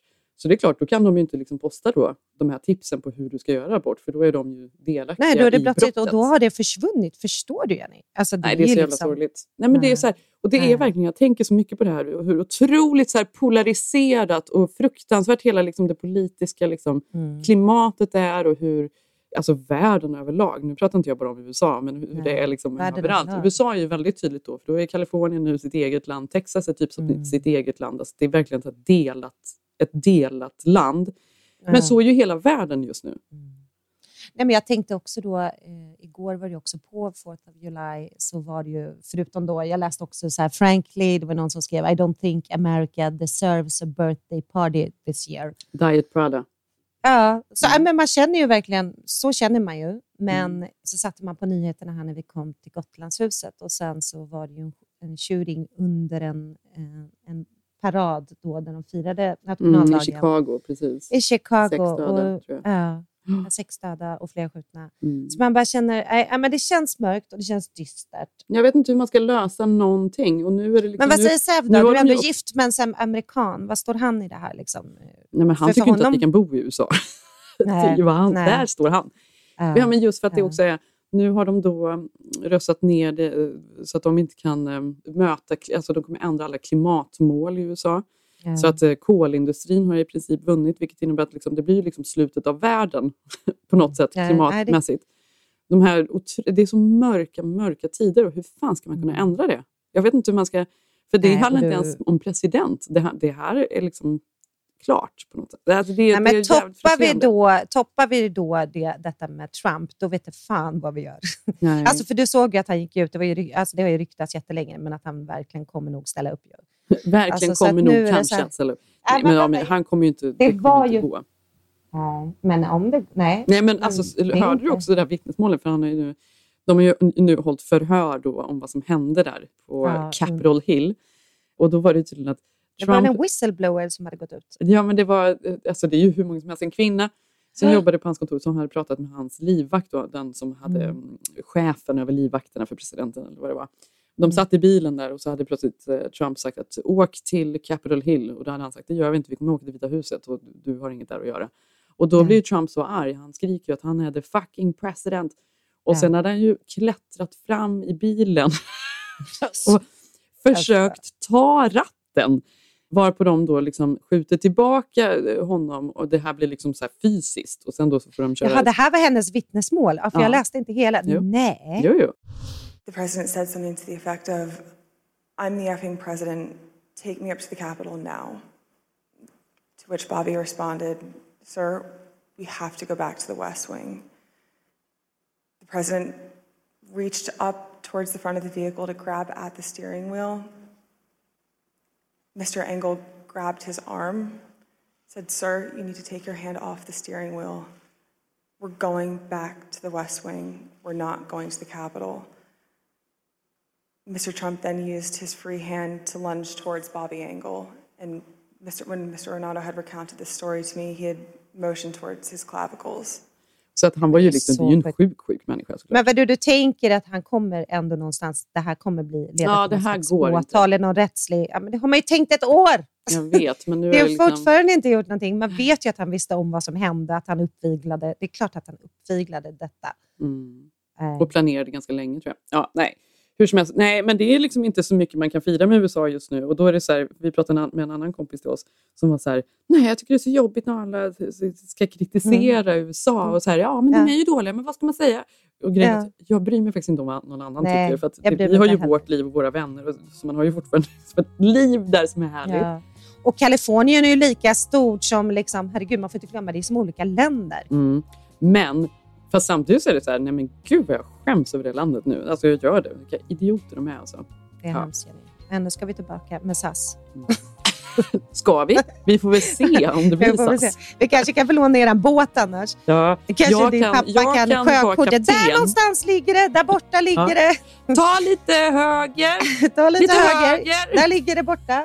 Speaker 7: Så det är klart, då kan de ju inte liksom posta då, de här tipsen på hur du ska göra abort, för då är de ju delaktiga
Speaker 6: Nej, då är det
Speaker 7: i
Speaker 6: brottsligt och då har det försvunnit. Förstår du, Jenny? Alltså,
Speaker 7: Nej, det är så
Speaker 6: ju
Speaker 7: jävla
Speaker 6: liksom-
Speaker 7: sorgligt. Nej, men det är
Speaker 6: Nej.
Speaker 7: så här, och det
Speaker 6: Nej.
Speaker 7: är verkligen, jag tänker så mycket på det här och hur otroligt så här polariserat och fruktansvärt hela liksom det politiska liksom,
Speaker 6: Mm.
Speaker 7: klimatet är och hur alltså världen överlag, nu pratar inte jag bara om USA, men hur hur det
Speaker 6: Nej,
Speaker 7: är liksom
Speaker 6: världen
Speaker 7: överallt.
Speaker 6: överlag.
Speaker 7: USA är ju väldigt tydligt då, för då är Kalifornien nu sitt eget land, Texas är typ som
Speaker 6: Mm.
Speaker 7: sitt eget land. Alltså det är verkligen ett delat, ett delat land. Men
Speaker 6: Ja.
Speaker 7: så är ju hela världen just nu.
Speaker 6: Mm. Nej, men jag tänkte också då, eh, igår var det också på 4th of July, så var det ju, förutom då, jag läste också så här, frankly, det var någon som skrev I don't think America deserves a birthday party this year.
Speaker 7: Diet Prada.
Speaker 6: Ja, så,
Speaker 7: Mm.
Speaker 6: men man känner ju verkligen, så känner man ju. Men så satte man på nyheterna här när vi kom till Gotlandshuset och sen så var det ju en, en shooting under en, eh, en parad då där de firade
Speaker 7: Mm,
Speaker 6: nationaldagen.
Speaker 7: I Chicago, precis.
Speaker 6: I Chicago.
Speaker 7: Sex döda,
Speaker 6: och,
Speaker 7: tror jag.
Speaker 6: Ja, sex döda och flera skjutna.
Speaker 7: Mm.
Speaker 6: Så man bara känner, ja, men det känns mörkt och det känns dystert.
Speaker 7: Jag vet inte hur man ska lösa någonting. Och nu är det liksom,
Speaker 6: Men vad säger Säv då? Du är ändå gift med en amerikan. Vad står han i det här? Liksom?
Speaker 7: Nej, men han
Speaker 6: För- för
Speaker 7: tycker inte att vi kan bo i USA.
Speaker 6: Nej,
Speaker 7: han, där står han.
Speaker 6: Ja.
Speaker 7: Men just för att det också är, nu har de då mm, röstat ner det eh, så att de inte kan eh, möta, alltså de kommer ändra alla klimatmål i USA.
Speaker 6: Ja.
Speaker 7: Så att eh, kolindustrin har i princip vunnit, vilket innebär att liksom, det blir liksom slutet av världen på något sätt
Speaker 6: det-
Speaker 7: klimatmässigt. De här, det är så mörka, mörka tider och hur fan ska man kunna
Speaker 6: Mm.
Speaker 7: ändra det? Jag vet inte hur man ska, för det
Speaker 6: Nej,
Speaker 7: handlar inte ens om president. Det här, det här är liksom klart på något sätt. Alltså, det,
Speaker 6: Nej, men toppar, vi då, toppar vi då det, detta med Trump, då vet det fan vad vi gör.
Speaker 7: Nej.
Speaker 6: Alltså, för du såg ju att han gick ut, det, var ju, alltså, det har ju ryktats jättelänge, men att han verkligen kommer nog ställa upp.
Speaker 7: Verkligen
Speaker 6: Alltså,
Speaker 7: kommer nog kanske att ställa upp.
Speaker 6: Nej, men
Speaker 7: men, ja,
Speaker 6: vänta,
Speaker 7: men han kommer ju inte, det
Speaker 6: det
Speaker 7: kommer
Speaker 6: var
Speaker 7: inte
Speaker 6: ju-
Speaker 7: gå.
Speaker 6: Nej, men om det... Nej.
Speaker 7: Nej, men
Speaker 6: Mm,
Speaker 7: alltså,
Speaker 6: är
Speaker 7: hörde du också det där vittnesmålet? För han har nu, de har ju nu hållit förhör då om vad som hände där på
Speaker 6: Ja,
Speaker 7: Capitol Hill. Och då var det tydligen att
Speaker 6: Det var en whistleblower som hade gått ut.
Speaker 7: Ja, men det var, eh, alltså det är ju hur många som helst. En kvinna som
Speaker 6: Ja.
Speaker 7: jobbade på hans kontor som hade pratat med hans livvakt, då, den som hade
Speaker 6: Mm.
Speaker 7: mm. chefen över livvakterna för presidenten eller vad det var. De satt i bilen där och så hade plötsligt eh, Trump sagt att åk till Capitol Hill och då hade han sagt det gör vi inte, vi kommer åka till Vita huset och du har inget där att göra. Och då
Speaker 6: Nej.
Speaker 7: blir Trump så arg, han skriker ju att han är the fucking president. Och
Speaker 6: Ja.
Speaker 7: sen hade han ju klättrat fram i bilen och försökt ta ratten. Varpå de då liksom skjuter tillbaka eh, honom och det här blir liksom så här fysiskt. Och sen då så får de köra...
Speaker 6: Jaha, det här var hennes vittnesmål. Ja, för
Speaker 7: Ja.
Speaker 6: Jag läste inte hela.
Speaker 7: Jo.
Speaker 6: Nej.
Speaker 7: Jo, jo.
Speaker 9: The president said something to the effect of, I'm the effing president, take me up to the Capitol now. To which Bobby responded, Sir, we have to go back to the West Wing. The president reached up towards the front of the vehicle to grab at the steering wheel. Mr. Engel grabbed his arm, said, Sir, you need to take your hand off the steering wheel. We're going back to the West Wing. We're not going to the Capitol. Mr. Trump then used his free hand to lunge towards Bobby Engel. And Mr. when Mr. Renato had recounted this story to me, he had motioned towards his clavicles.
Speaker 7: Så att han var ju liksom, det är ju en sjuk, sjuk människa. såklart.
Speaker 6: Men vad du, du tänker att han kommer ändå någonstans, det här kommer bli, leda
Speaker 7: Ja,
Speaker 6: till
Speaker 7: det här går
Speaker 6: åtal eller någon rättslig... Ja, men det har man ju tänkt ett år!
Speaker 7: Jag vet, men nu
Speaker 6: Det har
Speaker 7: det liksom...
Speaker 6: fortfarande inte gjort någonting. Man vet ju att han visste om vad som hände, att han uppviglade. Det är klart att han uppviglade detta.
Speaker 7: Mm.
Speaker 6: Eh,
Speaker 7: Och planerade ganska länge tror jag. Ja, nej. Hur som helst, nej, men det är liksom inte så mycket man kan fira med USA just nu. Och då är det så här, vi pratade med en annan kompis till oss som var så här, nej jag tycker det är så jobbigt när alla ska kritisera USA och så här, ja men de
Speaker 6: Mm. Ja.
Speaker 7: är ju dåliga, men vad ska man säga? Och grejen
Speaker 6: Ja.
Speaker 7: jag bryr mig faktiskt inte om vad någon annan
Speaker 6: Nej,
Speaker 7: tycker. För att det, vi har ju vårt liv och våra vänner, och, så man har ju fortfarande ett liv där som är härligt.
Speaker 6: ja. Och Kalifornien är ju lika stort som, liksom, herregud man får inte glömma, det är som olika länder.
Speaker 7: Mm. Men, fast samtidigt så är det så här, nej men gud vad jag skäms över det landet nu. Alltså jag gör det. Vilka idioter de är alltså.
Speaker 6: Det är
Speaker 7: Ja.
Speaker 6: hemskt Jenny. Ändå ska vi tillbaka med SAS.
Speaker 7: Ska vi? Vi får väl se om det blir. SAS.
Speaker 6: Vi kanske kan få låna er båt annars.
Speaker 7: Ja,
Speaker 6: Kanske
Speaker 7: jag
Speaker 6: din
Speaker 7: kan,
Speaker 6: pappa
Speaker 7: jag
Speaker 6: kan,
Speaker 7: kan
Speaker 6: sjökortet. Där någonstans ligger det, där borta ligger
Speaker 7: Ja.
Speaker 6: det.
Speaker 7: Ta lite höger.
Speaker 6: Ta lite,
Speaker 7: Lite
Speaker 6: höger.
Speaker 7: höger.
Speaker 6: Där ligger det borta.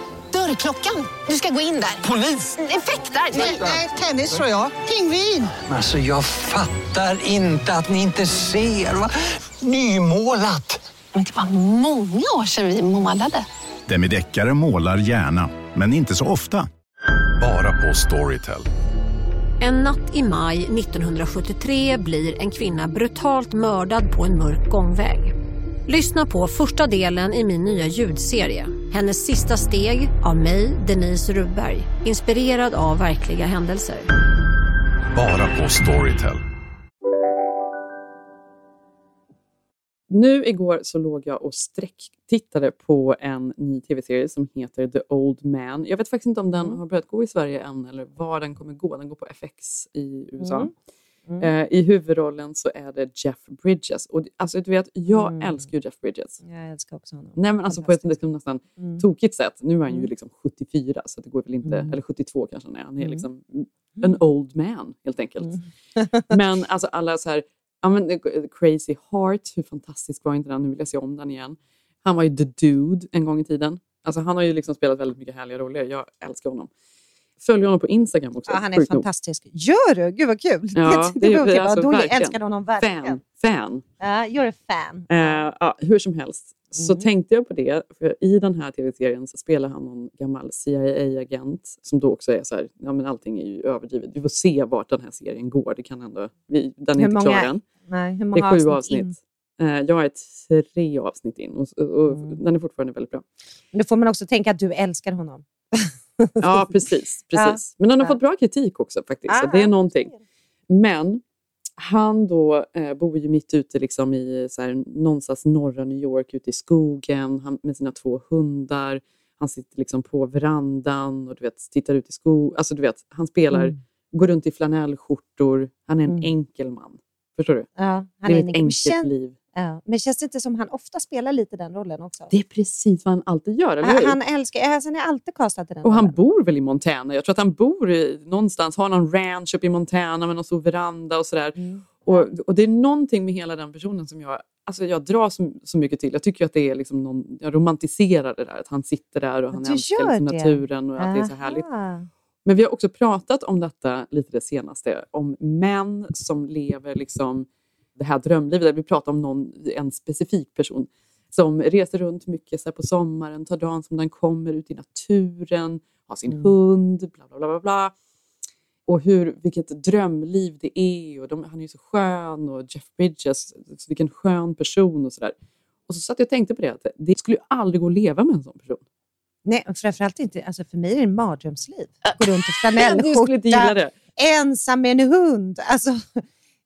Speaker 10: Dörrklockan. Du ska gå in där. Polis? Effektar? Nej, tennis tror jag. Pingvin.
Speaker 11: Alltså jag fattar inte att ni inte ser. Va? Nymålat!
Speaker 10: Men det var många år sedan vi målade.
Speaker 12: Demideckare målar gärna, men inte så ofta.
Speaker 13: Bara på Storytel.
Speaker 14: En natt i maj 1973 blir en kvinna brutalt mördad på en mörk gångväg. Lyssna på första delen i min nya ljudserie. Hennes sista steg av mig, Denise Rubberg. Inspirerad av verkliga händelser.
Speaker 13: Bara på Storytel.
Speaker 7: Nu igår så låg jag och sträcktittade på en ny tv-serie som heter The Old Man. Jag vet faktiskt inte om den
Speaker 6: Mm.
Speaker 7: har börjat gå i Sverige än eller var den kommer gå. Den går på FX i USA.
Speaker 6: Mm. Mm.
Speaker 7: Eh, I huvudrollen så är det Jeff Bridges. Och, alltså, du vet, jag
Speaker 6: Mm.
Speaker 7: älskar ju Jeff Bridges.
Speaker 6: Jag älskar också honom.
Speaker 7: Nej, men alltså på ett liksom nästan
Speaker 6: Mm.
Speaker 7: tokigt sätt. Nu är han ju
Speaker 6: Mm.
Speaker 7: liksom 74, så det går väl inte,
Speaker 6: Mm.
Speaker 7: eller 72 kanske han är. Han är
Speaker 6: Mm.
Speaker 7: liksom en old man helt enkelt. men alltså alla så här, ja, men, eh, Crazy Heart, hur fantastisk var inte den? Nu vill jag se om den igen. Han var ju The Dude en gång i tiden. Alltså han har ju liksom spelat väldigt mycket härliga roller. Jag älskar honom. Följer honom på Instagram också.
Speaker 6: Ja, han är
Speaker 7: sjukt nog.
Speaker 6: fantastisk. Gör du? Gud vad kul!
Speaker 7: Ja,
Speaker 6: det,
Speaker 7: det är-
Speaker 6: var kul.
Speaker 7: alltså,
Speaker 6: då
Speaker 7: verkligen.
Speaker 6: älskar honom verkligen.
Speaker 7: Fan. Fan.
Speaker 6: Ja, you're a fan.
Speaker 7: Eh, ja, hur som helst så
Speaker 6: Mm.
Speaker 7: tänkte jag på det. För I den här tv-serien så spelar han någon gammal CIA-agent som då också är så här, ja men allting är ju överdrivet. Vi får se vart den här serien går. Det kan ändå, vi, den är
Speaker 6: Hur
Speaker 7: inte klar än.
Speaker 6: Nej, hur
Speaker 7: Det
Speaker 6: många
Speaker 7: är sju
Speaker 6: avsnitt
Speaker 7: avsnitt. Eh, jag är tre avsnitt in och, och
Speaker 6: Mm.
Speaker 7: den är fortfarande väldigt bra.
Speaker 6: Men då får man också tänka att du älskar honom.
Speaker 7: Ja, precis. precis. Men den har fått bra kritik också faktiskt. så det är någonting. Men han då eh, bor ju mitt ute liksom i så här, någonstans norra New York, ute i skogen han, med sina två hundar. Han sitter liksom på verandan och du vet, tittar ut i skogen. Alltså, du vet, han spelar,
Speaker 6: Mm.
Speaker 7: går runt i flanellskjortor. Han är en
Speaker 6: Mm.
Speaker 7: enkel man. Förstår du?
Speaker 6: Ja, han
Speaker 7: det är
Speaker 6: är
Speaker 7: ett
Speaker 6: en-
Speaker 7: enkelt liv.
Speaker 6: Ja. Men känns det inte som han ofta spelar lite den rollen också?
Speaker 7: Det är precis vad han alltid gör, eller
Speaker 6: han,
Speaker 7: hur?
Speaker 6: han älskar, alltså, han är alltid castad till den
Speaker 7: Och han
Speaker 6: rollen.
Speaker 7: bor väl i Montana? Jag tror att han bor i, någonstans, har någon ranch uppe i Montana med någon stor veranda och sådär.
Speaker 6: Mm.
Speaker 7: Och, och det är någonting med hela den personen som jag, alltså jag drar så, så mycket till. Jag tycker att det är liksom någon, jag romantiserar det där, att han sitter där och han
Speaker 6: Du
Speaker 7: älskar liksom naturen och att det är så härligt.
Speaker 6: Aha.
Speaker 7: Men vi har också pratat om detta lite det senaste, om män som lever liksom det här drömlivet. Där vi pratar om någon, en specifik person som reser runt mycket så på sommaren, tar dagen som den kommer, ut i naturen, har sin
Speaker 6: Mm.
Speaker 7: hund, bla bla bla. bla, bla. Och hur, vilket drömliv det är. Och de, han är ju så skön och Jeff Bridges, så vilken skön person och sådär. Och så satt jag och tänkte på det, att det skulle ju aldrig gå att leva med en sån person.
Speaker 6: Nej, och framförallt inte, alltså för mig är det en mardrömsliv. Gå runt i flanellskjorta, ensam med en hund. Alltså,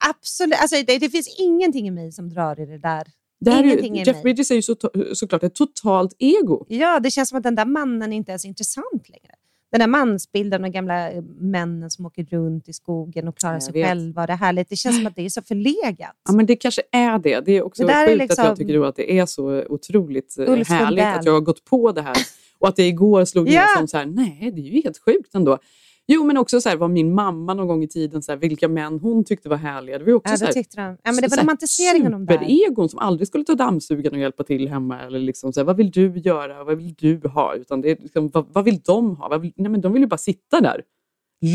Speaker 6: absolut, alltså, det, det finns ingenting i mig som drar i det där.
Speaker 7: Det här är ju, Jeff
Speaker 6: mig.
Speaker 7: Bridges är ju så, såklart ett totalt ego.
Speaker 6: Ja, det känns som att den där mannen inte är intressant längre. Den där mansbilden och gamla eh, männen som åker runt i skogen och klarar
Speaker 7: Jag
Speaker 6: sig
Speaker 7: vet.
Speaker 6: själva. Det, är härligt. det känns som att det är så förlegat.
Speaker 7: Ja, men det kanske är det. Det är också
Speaker 6: Det där är
Speaker 7: sjukt att
Speaker 6: liksom-
Speaker 7: jag tycker då att det är så otroligt eh,
Speaker 6: Ulf
Speaker 7: härligt
Speaker 6: Lundell.
Speaker 7: att jag har gått på det här. Och att det igår slog
Speaker 6: Ja.
Speaker 7: ner som så här, nej det är ju helt sjukt ändå. Jo men också så här, var min mamma någon gång i tiden, så här, vilka män hon tyckte var härliga. Det var också
Speaker 6: Ja,
Speaker 7: så här,
Speaker 6: tyckte de. Ja, men det var romantiseringen de där.
Speaker 7: Superegon som aldrig skulle ta dammsugaren och hjälpa till hemma. Eller liksom så här, vad vill du göra? Vad vill du ha? Utan det är liksom, vad, vad vill de ha? Vad vill, nej, men de vill ju bara sitta där.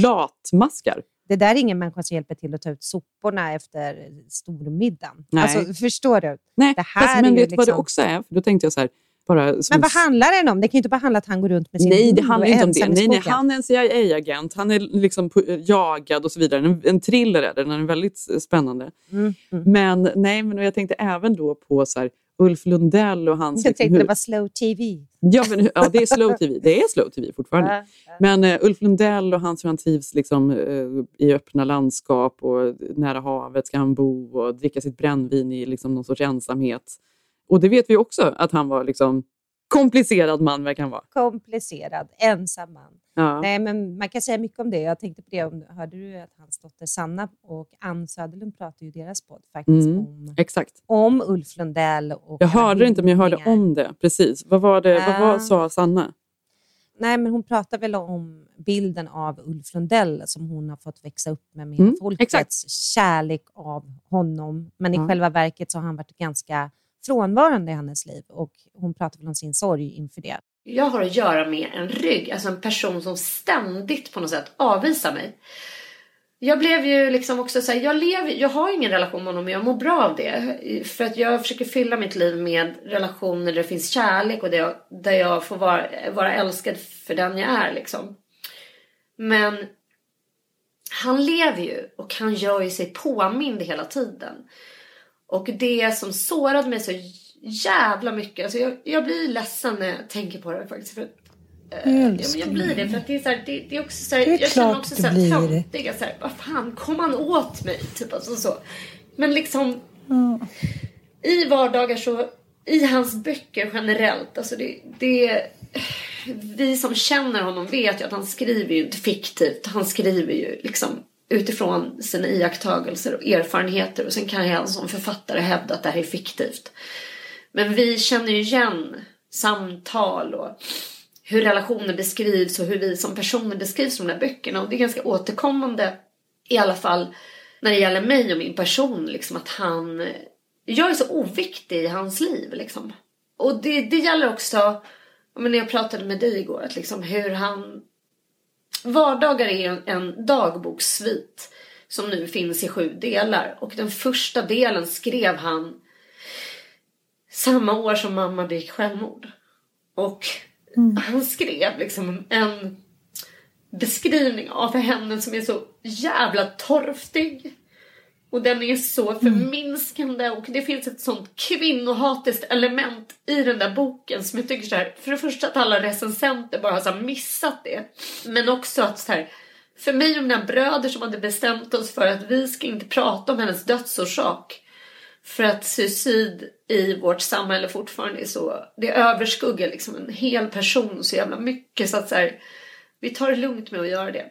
Speaker 7: Latmaskar.
Speaker 6: Det där är ingen människa som hjälper till att ta ut soporna efter stormiddagen.
Speaker 7: Nej.
Speaker 6: Alltså, förstår du?
Speaker 7: Nej,
Speaker 6: det här
Speaker 7: fast, men vet du vad det
Speaker 6: liksom-
Speaker 7: också är? För då tänkte jag så här, bara som
Speaker 6: Men vad handlar den om? Det kan ju inte bara handla att han går runt med sin
Speaker 7: Nej, det handlar inte om det. Nej, nej, han är en CIA-agent, han är liksom jagad och så vidare. En, en thriller är det, den är väldigt spännande.
Speaker 6: Mm, mm.
Speaker 7: Men, nej, men jag tänkte även då på så här, Ulf Lundell och hans...
Speaker 6: Jag
Speaker 7: liksom
Speaker 6: tänkte
Speaker 7: hur-
Speaker 6: det var slow TV.
Speaker 7: Ja, men, ja, det är slow tv. Det är slow tv fortfarande. Men uh, Ulf Lundell och hans hur han trivs liksom, eh, i öppna landskap och nära havet ska han bo och dricka sitt brännvin i liksom, någon sorts ensamhet. Och det vet vi också att han var liksom komplicerad man verkar han vara.
Speaker 6: Komplicerad, ensam man.
Speaker 7: Ja.
Speaker 6: Nej, men man kan säga mycket om det. Jag tänkte på det, om, hörde du att hans dotter Sanna och Ann Söderlund pratade ju i deras podd faktiskt
Speaker 7: Mm,
Speaker 6: om,
Speaker 7: exakt.
Speaker 6: om Ulf Lundell. Och
Speaker 7: Jag hörde det inte, men jag hörde om det. Precis. Vad var det? Vad var,
Speaker 6: Ah.
Speaker 7: sa Sanna?
Speaker 6: Nej, men hon pratar väl om bilden av Ulf Lundell som hon har fått växa upp med, med
Speaker 7: Mm,
Speaker 6: folkets kärlek av honom. Men i själva verket så har han varit ganska frånvarande i hennes liv och hon pratar väl om sin sorg inför det.
Speaker 15: Jag har att göra med en rygg, alltså en person som ständigt på något sätt avvisar mig. Jag blev ju liksom också så här, jag, lever, jag har ingen relation med honom men jag mår bra av det. För att jag försöker fylla mitt liv med relationer där det finns kärlek och där jag, där jag får vara, vara älskad för den jag är liksom. Men han lever ju och han gör ju sig påmind hela tiden. Och det som sårade mig så jävla mycket. Alltså jag, jag blir ledsen när jag tänker på det faktiskt. För eh, ja, men jag blir det för att det är, så här, det, det är också så här,
Speaker 6: är
Speaker 15: jag känner också så här töntiga så här, vad fan kom han åt mig? Typ alltså så. Men liksom i vardagar så, i hans böcker generellt, alltså det, det vi som känner honom vet ju att han skriver ju inte fiktivt. Han skriver ju liksom utifrån sina iakttagelser och erfarenheter och sen kan jag som författare hävda att det här är fiktivt. Men vi känner ju igen samtal och hur relationer beskrivs och hur vi som personer beskrivs i de här böckerna och det är ganska återkommande i alla fall när det gäller mig och min person liksom att han jag är så oviktig i hans liv liksom. Och det, det gäller också men när jag pratade med dig igår att liksom hur han Vardagar är en, en dagbokssvit som nu finns i sju delar och den första delen skrev han samma år som mamma begick självmord. Och han skrev liksom en beskrivning av henne som är så jävla torftig. Och den är så förminskande och det finns ett sånt kvinnohatiskt element i den där boken som jag tycker så här, för det första att alla recensenter bara har så missat det. Men också att så här, för mig och mina bröder som hade bestämt oss för att vi ska inte prata om hennes dödsorsak. För att suicid i vårt samhälle fortfarande är så, det överskuggar liksom en hel person så jävla mycket så att så här, vi tar det lugnt med att göra det.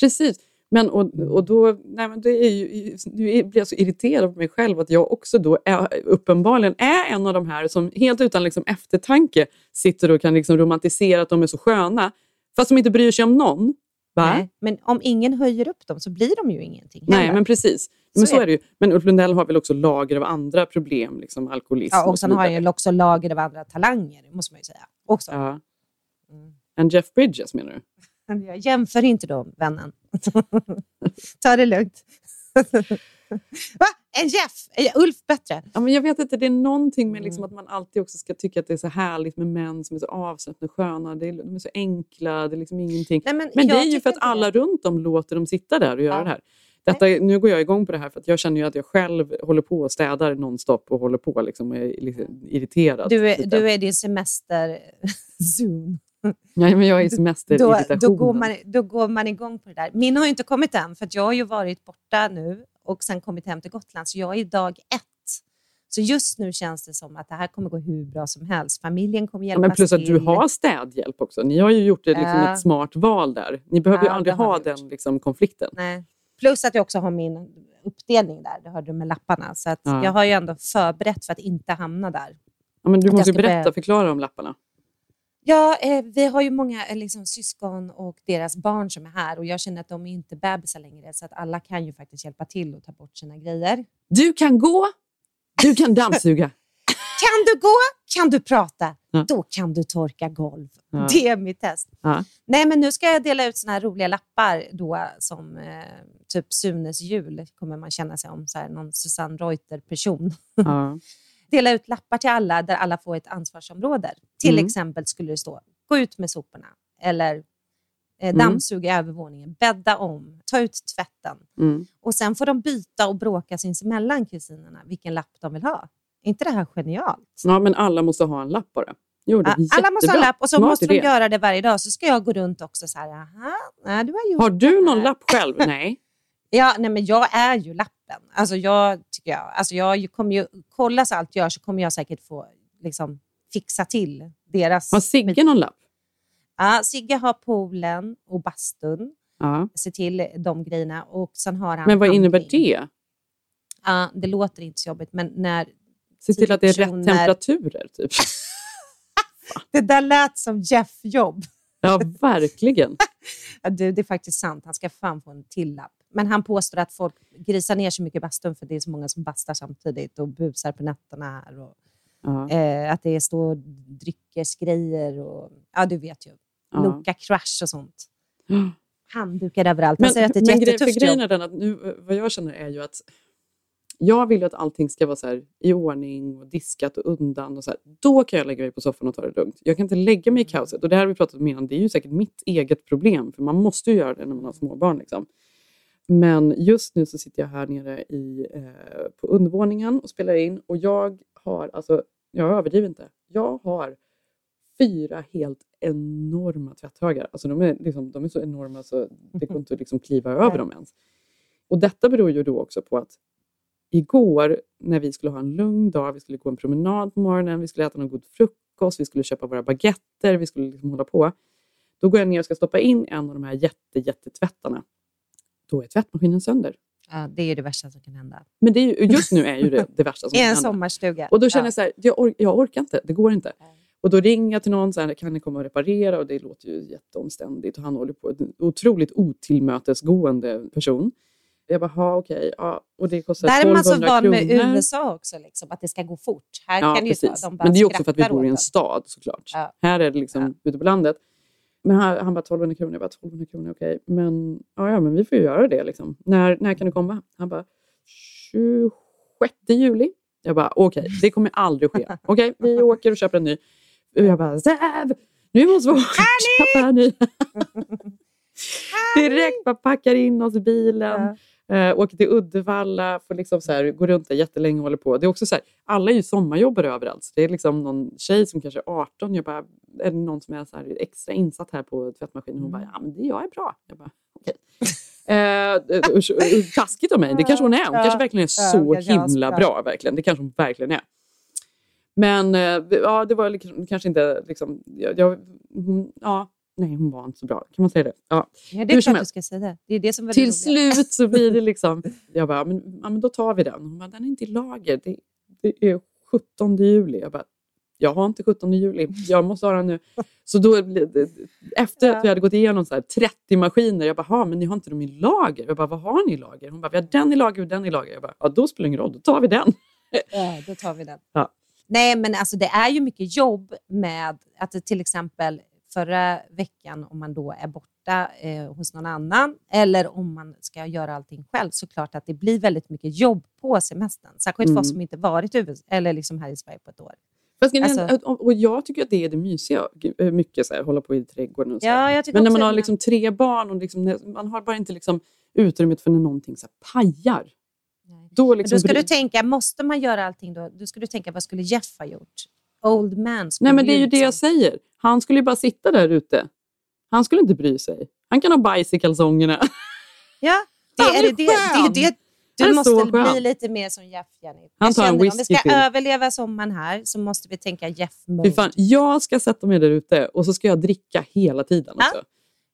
Speaker 7: Precis. Men, och, och då, nej, men det är ju, nu blir jag så irriterad på mig själv att jag också då är, uppenbarligen är en av de här som helt utan liksom eftertanke sitter och kan liksom romantisera att de är så sköna, fast de inte bryr sig om någon. Va?
Speaker 6: Nej, men om ingen höjer upp dem så blir de ju ingenting.
Speaker 7: Nej,
Speaker 6: heller.
Speaker 7: men precis. Men så, är det ju. Men Ulf Lundell har väl också lager av andra problem, liksom alkoholism
Speaker 6: Ja, och
Speaker 7: så
Speaker 6: sen har han ju också lager av andra talanger, måste man ju säga. Också.
Speaker 7: Ja. En Jeff Bridges menar du?
Speaker 6: Jag jämför inte dem, vännen. Ta det lugnt. Va? En Jeff? Är Ulf bättre?
Speaker 7: Ja, men jag vet inte, det är någonting med
Speaker 6: Mm.
Speaker 7: liksom att man alltid också ska tycka att det är så härligt med män som är så avslappnade och sköna. Det är, de är så enkla, det är liksom ingenting.
Speaker 6: Nej, men
Speaker 7: men det är ju för att alla runt dem låter dem sitta där och göra det här. Detta, nu går jag igång på det här för att jag känner ju att jag själv håller på och städar nonstop och håller på liksom, och är liksom irriterad.
Speaker 6: Du är,
Speaker 7: lite.
Speaker 6: du är din semester-zoom.
Speaker 7: Nej, men jag är i
Speaker 6: Då, då, går man, då går man igång på det där. Min har ju inte kommit än, för att jag har ju varit borta nu och sen kommit hem till Gotland, så jag är dag ett. Så just nu känns det som att det här kommer gå hur bra som helst. Familjen kommer
Speaker 7: Ja,
Speaker 6: hjälpa
Speaker 7: men plus att
Speaker 6: till.
Speaker 7: du har städhjälp också. Ni har ju gjort det liksom
Speaker 6: Ja.
Speaker 7: ett smart val där. Ni behöver ju
Speaker 6: Ja,
Speaker 7: aldrig
Speaker 6: det har
Speaker 7: ha den liksom, konflikten.
Speaker 6: Nej. Plus att jag också har min uppdelning där, det hörde du med lapparna. Så att
Speaker 7: Ja.
Speaker 6: jag har ju ändå förberett för att inte hamna där.
Speaker 7: Ja, men du
Speaker 6: Att
Speaker 7: måste ju berätta,
Speaker 6: börja-
Speaker 7: förklara om lapparna.
Speaker 6: Ja, eh, vi har ju många eh, liksom, syskon och deras barn som är här och jag känner att de är inte bebisar längre så att alla kan ju faktiskt hjälpa till och ta bort sina grejer.
Speaker 7: Du kan gå, du kan dammsuga.
Speaker 6: Kan du gå? Kan du prata?
Speaker 7: Ja.
Speaker 6: Då kan du torka golv.
Speaker 7: Ja.
Speaker 6: Det är mitt test.
Speaker 7: Ja.
Speaker 6: Nej, men nu ska jag dela ut såna här roliga lappar då som eh, typ Sunes jul kommer man känna sig om, så här, någon Susanne Reuter-person. Dela ut lappar till alla där alla får ett ansvarsområde. Till
Speaker 7: Mm.
Speaker 6: exempel skulle det stå gå ut med soporna eller eh,
Speaker 7: Mm.
Speaker 6: dammsuga övervåningen, bädda om, ta ut tvätten.
Speaker 7: Mm.
Speaker 6: Och sen får de byta och bråka sinsemellan, kusinerna, vilken lapp de vill ha. Är inte det här genialt?
Speaker 7: Ja, men alla måste ha en lapp bara. Jo, det
Speaker 6: Ja, alla måste ha en lapp och så
Speaker 7: Smart
Speaker 6: måste de
Speaker 7: idé.
Speaker 6: göra det varje dag. Så ska jag gå runt också så här, aha, nej, du har gjort
Speaker 7: Har
Speaker 6: det
Speaker 7: du någon
Speaker 6: här."
Speaker 7: lapp själv? Nej.
Speaker 6: Ja, nej, men jag är ju lappen. Alltså jag tycker jag. Alltså jag kommer ju, kolla så allt gör så kommer jag säkert få liksom, fixa till deras...
Speaker 7: Har Sigge någon lapp?
Speaker 6: Ja, Sigge har poolen och bastun.
Speaker 7: Ja.
Speaker 6: Se till de grejerna. Och sen har han
Speaker 7: Men vad innebär
Speaker 6: handling.
Speaker 7: det?
Speaker 6: Ja, det låter inte så jobbigt, men när...
Speaker 7: Se till att det är rätt temperaturer, typ.
Speaker 6: Det där lät som Jeff-jobb.
Speaker 7: Ja, verkligen.
Speaker 6: Du, det är faktiskt sant. Han ska fan få en till lapp. Men han påstår att folk grisar ner så mycket i bastun för det är så många som bastar samtidigt och busar på nätterna här. Och,
Speaker 7: Ja.
Speaker 6: eh, att det står dryckesgrejer och ja, du vet ju.
Speaker 7: Ja.
Speaker 6: Loka crash och sånt. Handdukar överallt. Han säger att det är ett jättetufft
Speaker 7: grejen är den att nu, vad jag känner är ju att jag vill ju att allting ska vara så här, i ordning och diskat och undan. Och så här. Då kan jag lägga mig på soffan och ta det lugnt. Jag kan inte lägga mig i kaoset. Och det här har vi pratat om innan. Det är ju säkert mitt eget problem. För man måste ju göra det när man har småbarn. Liksom. Men just nu så sitter jag här nere i, eh, på undervåningen och spelar in. Och jag har, alltså, jag överdriver inte. Jag har fyra helt enorma tvätthögar. Alltså de, är liksom, de är så enorma så det går inte att liksom kliva över dem ens. Och detta beror ju då också på att igår när vi skulle ha en lugn dag, vi skulle gå en promenad på morgonen, vi skulle äta någon god frukost, vi skulle köpa våra baguetter, vi skulle liksom hålla på. Då går jag ner och ska stoppa in en av de här jätte, jättetvättarna. Då är tvättmaskinen sönder.
Speaker 6: Ja, det är ju det värsta som kan hända.
Speaker 7: Men det är ju, just nu är ju det det värsta som
Speaker 6: I
Speaker 7: kan
Speaker 6: en
Speaker 7: hända.
Speaker 6: sommarstuga.
Speaker 7: Och då känner
Speaker 6: Ja.
Speaker 7: jag så här, jag, or- jag orkar inte, det går inte. Och då ringer jag till någon, så här, kan ni komma och reparera? Och det låter ju jätteomständigt. Och han håller på, en otroligt otillmötesgående person. Jag bara, ha okej. ja. Och det kostar
Speaker 6: Där är man så
Speaker 7: 1200
Speaker 6: van med
Speaker 7: kronor.
Speaker 6: USA också, liksom, att det ska gå fort. Här
Speaker 7: Ja,
Speaker 6: kan det ju ta,
Speaker 7: precis.
Speaker 6: de bara
Speaker 7: Men det är också för att vi bor i en
Speaker 6: en.
Speaker 7: stad såklart.
Speaker 6: Ja.
Speaker 7: Här är det liksom ute på landet. Men han, han bara 1200 kronor. Jag bara 1200 kronor, okej. Men, ja, ja, men vi får ju göra det. Liksom. När, när kan du komma? Han bara 26 juli. Jag bara okej, det kommer aldrig ske. Okej, vi åker och köper en ny. Och jag bara Säv! Nu måste vi åka och köpa en ny. Direkt bara packar in oss i bilen. Eh, åker till Uddevalla, får liksom så här, gå runt där jättelänge och håller på. Det är också så här, alla är ju sommarjobbare överallt. Så det är liksom någon tjej som kanske är 18, jag bara, är det någon som är så här extra insatt här på tvättmaskinen? Hon bara, ja men det jag är bra. Jag bara, okej. Eh, taskigt av mig. Det kanske hon är. Hon kanske verkligen är så himla bra. Verkligen. Det kanske hon verkligen är. Men eh, ja, det var liksom, kanske inte... Liksom, jag, jag, ja, nej, hon var inte så bra. Kan man säga det? Ja.
Speaker 6: Ja, det är klart du ska säga det. Det är det som
Speaker 7: Till
Speaker 6: det
Speaker 7: slut så blir det liksom... Jag bara, men, ja, men då tar vi den. Hon bara, den är inte i lager. Det, det är 17 juli. Jag bara, jag har inte 17 juli. Jag måste ha den nu. Så då, efter att vi hade gått igenom så här 30 maskiner, jag bara, "Ha, men ni har inte dem i lager? Jag bara, vad har ni i lager? Hon bara, vi har den i lager och den i lager. Jag bara, ja, då spelar det ingen roll, då tar vi den.
Speaker 6: Ja, då tar vi den.
Speaker 7: Ja.
Speaker 6: Nej, men alltså det är ju mycket jobb med att till exempel förra veckan om man då är borta eh, hos någon annan eller om man ska göra allting själv så klart att det blir väldigt mycket jobb på semestern. Särskilt för
Speaker 7: Mm.
Speaker 6: oss som inte varit eller liksom här i Sverige på ett år.
Speaker 7: Fast,
Speaker 6: Alltså-
Speaker 7: och jag tycker att det är det mysiga, eh, mycket så här, hålla på i trädgården. Och så.
Speaker 6: Ja,
Speaker 7: men när man har liksom tre barn och liksom, man har bara inte liksom utrymmet för när någonting så här pajar. Då, liksom
Speaker 6: då ska du tänka, måste man göra allting då? Då ska du tänka, vad skulle Jeff ha gjort? Old man
Speaker 7: Nej, men det är ju det jag
Speaker 6: liksom-
Speaker 7: säger. Han skulle ju bara sitta där ute. Han skulle inte bry sig. Han kan ha bajs i kalsongerna.
Speaker 6: Ja, det är
Speaker 7: är
Speaker 6: det, det, det, du
Speaker 7: är så
Speaker 6: måste bli lite mer som Jeff, Jenny.
Speaker 7: Han tar en
Speaker 6: känner, om vi
Speaker 7: whisky
Speaker 6: ska
Speaker 7: till.
Speaker 6: överleva sommaren här så måste vi tänka Jeff-mode.
Speaker 7: Jag ska sätta mig där ute och så ska jag dricka hela tiden. Också.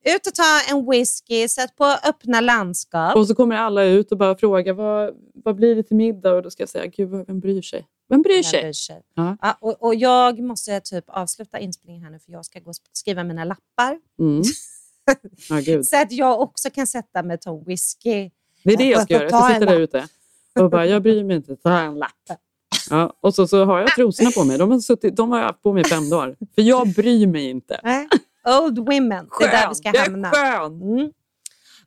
Speaker 6: Ut och ta en whisky, sätt på öppna landskap.
Speaker 7: Och så kommer alla ut och bara frågar vad, vad blir det till middag? Och då ska jag säga, gud, vem bryr sig? Vem bryr sig?
Speaker 6: bryr sig?
Speaker 7: Ja.
Speaker 6: Ja, och, och jag måste typ avsluta inspelningen här nu för jag ska gå och skriva mina lappar.
Speaker 7: Mm. Ja, gud.
Speaker 6: Så att jag också kan sätta mig och ta whisky.
Speaker 7: Det är det jag ska göra. Jag ska sitta där ute och bara, jag bryr mig inte, ta en lapp. Ja, och så, så har jag trosorna på mig. De har, suttit, de har jag haft på mig fem dagar. För jag bryr mig inte.
Speaker 6: Nej. Old women, det är där vi ska
Speaker 7: Skön, jag är
Speaker 6: hamna.
Speaker 7: skön.
Speaker 6: Mm.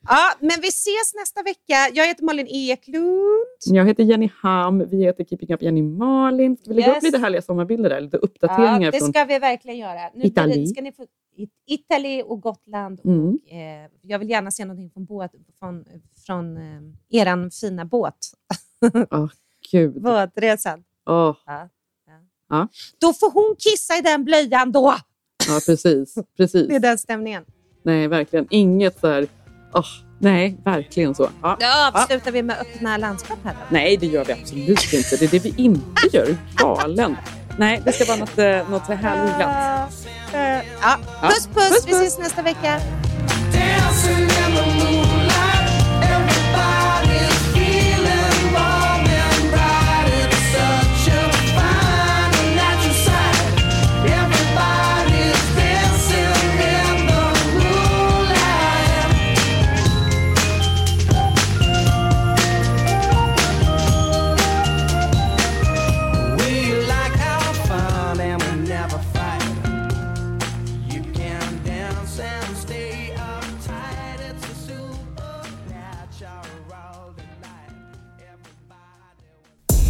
Speaker 6: Ja, men vi ses nästa vecka. Jag heter Malin Eklund.
Speaker 7: Jag heter Jenny Ham, vi heter Keeping Up Jenny Malin. Ska vi lägga
Speaker 6: Yes.
Speaker 7: upp lite härliga sommarbilder där? Lite uppdateringar
Speaker 6: Ja, det ska vi verkligen göra. Nu
Speaker 7: Itali.
Speaker 6: blir det- Ska ni få Italy och Gotland.
Speaker 7: Mm.
Speaker 6: Och, eh, jag vill gärna se någonting från, båt, från, från eh, eran fina båt.
Speaker 7: Åh, gud.
Speaker 6: Båtresan.
Speaker 7: Åh.
Speaker 6: Ja.
Speaker 7: Ja.
Speaker 6: Då får hon kissa i den blöjan då.
Speaker 7: ja, precis. precis.
Speaker 6: Det är den stämningen.
Speaker 7: Nej, verkligen. Inget här... åh, nej, verkligen så. Ja.
Speaker 6: Då avslutar vi med öppna landskap här. Då.
Speaker 7: Nej, det gör vi absolut inte. Det är det vi inte gör. Galen. Nej, det ska vara något, eh, något härligt glatt.
Speaker 6: Eh, ja. Puss, puss,
Speaker 7: Puss,
Speaker 6: Vi
Speaker 7: puss.
Speaker 6: ses nästa vecka.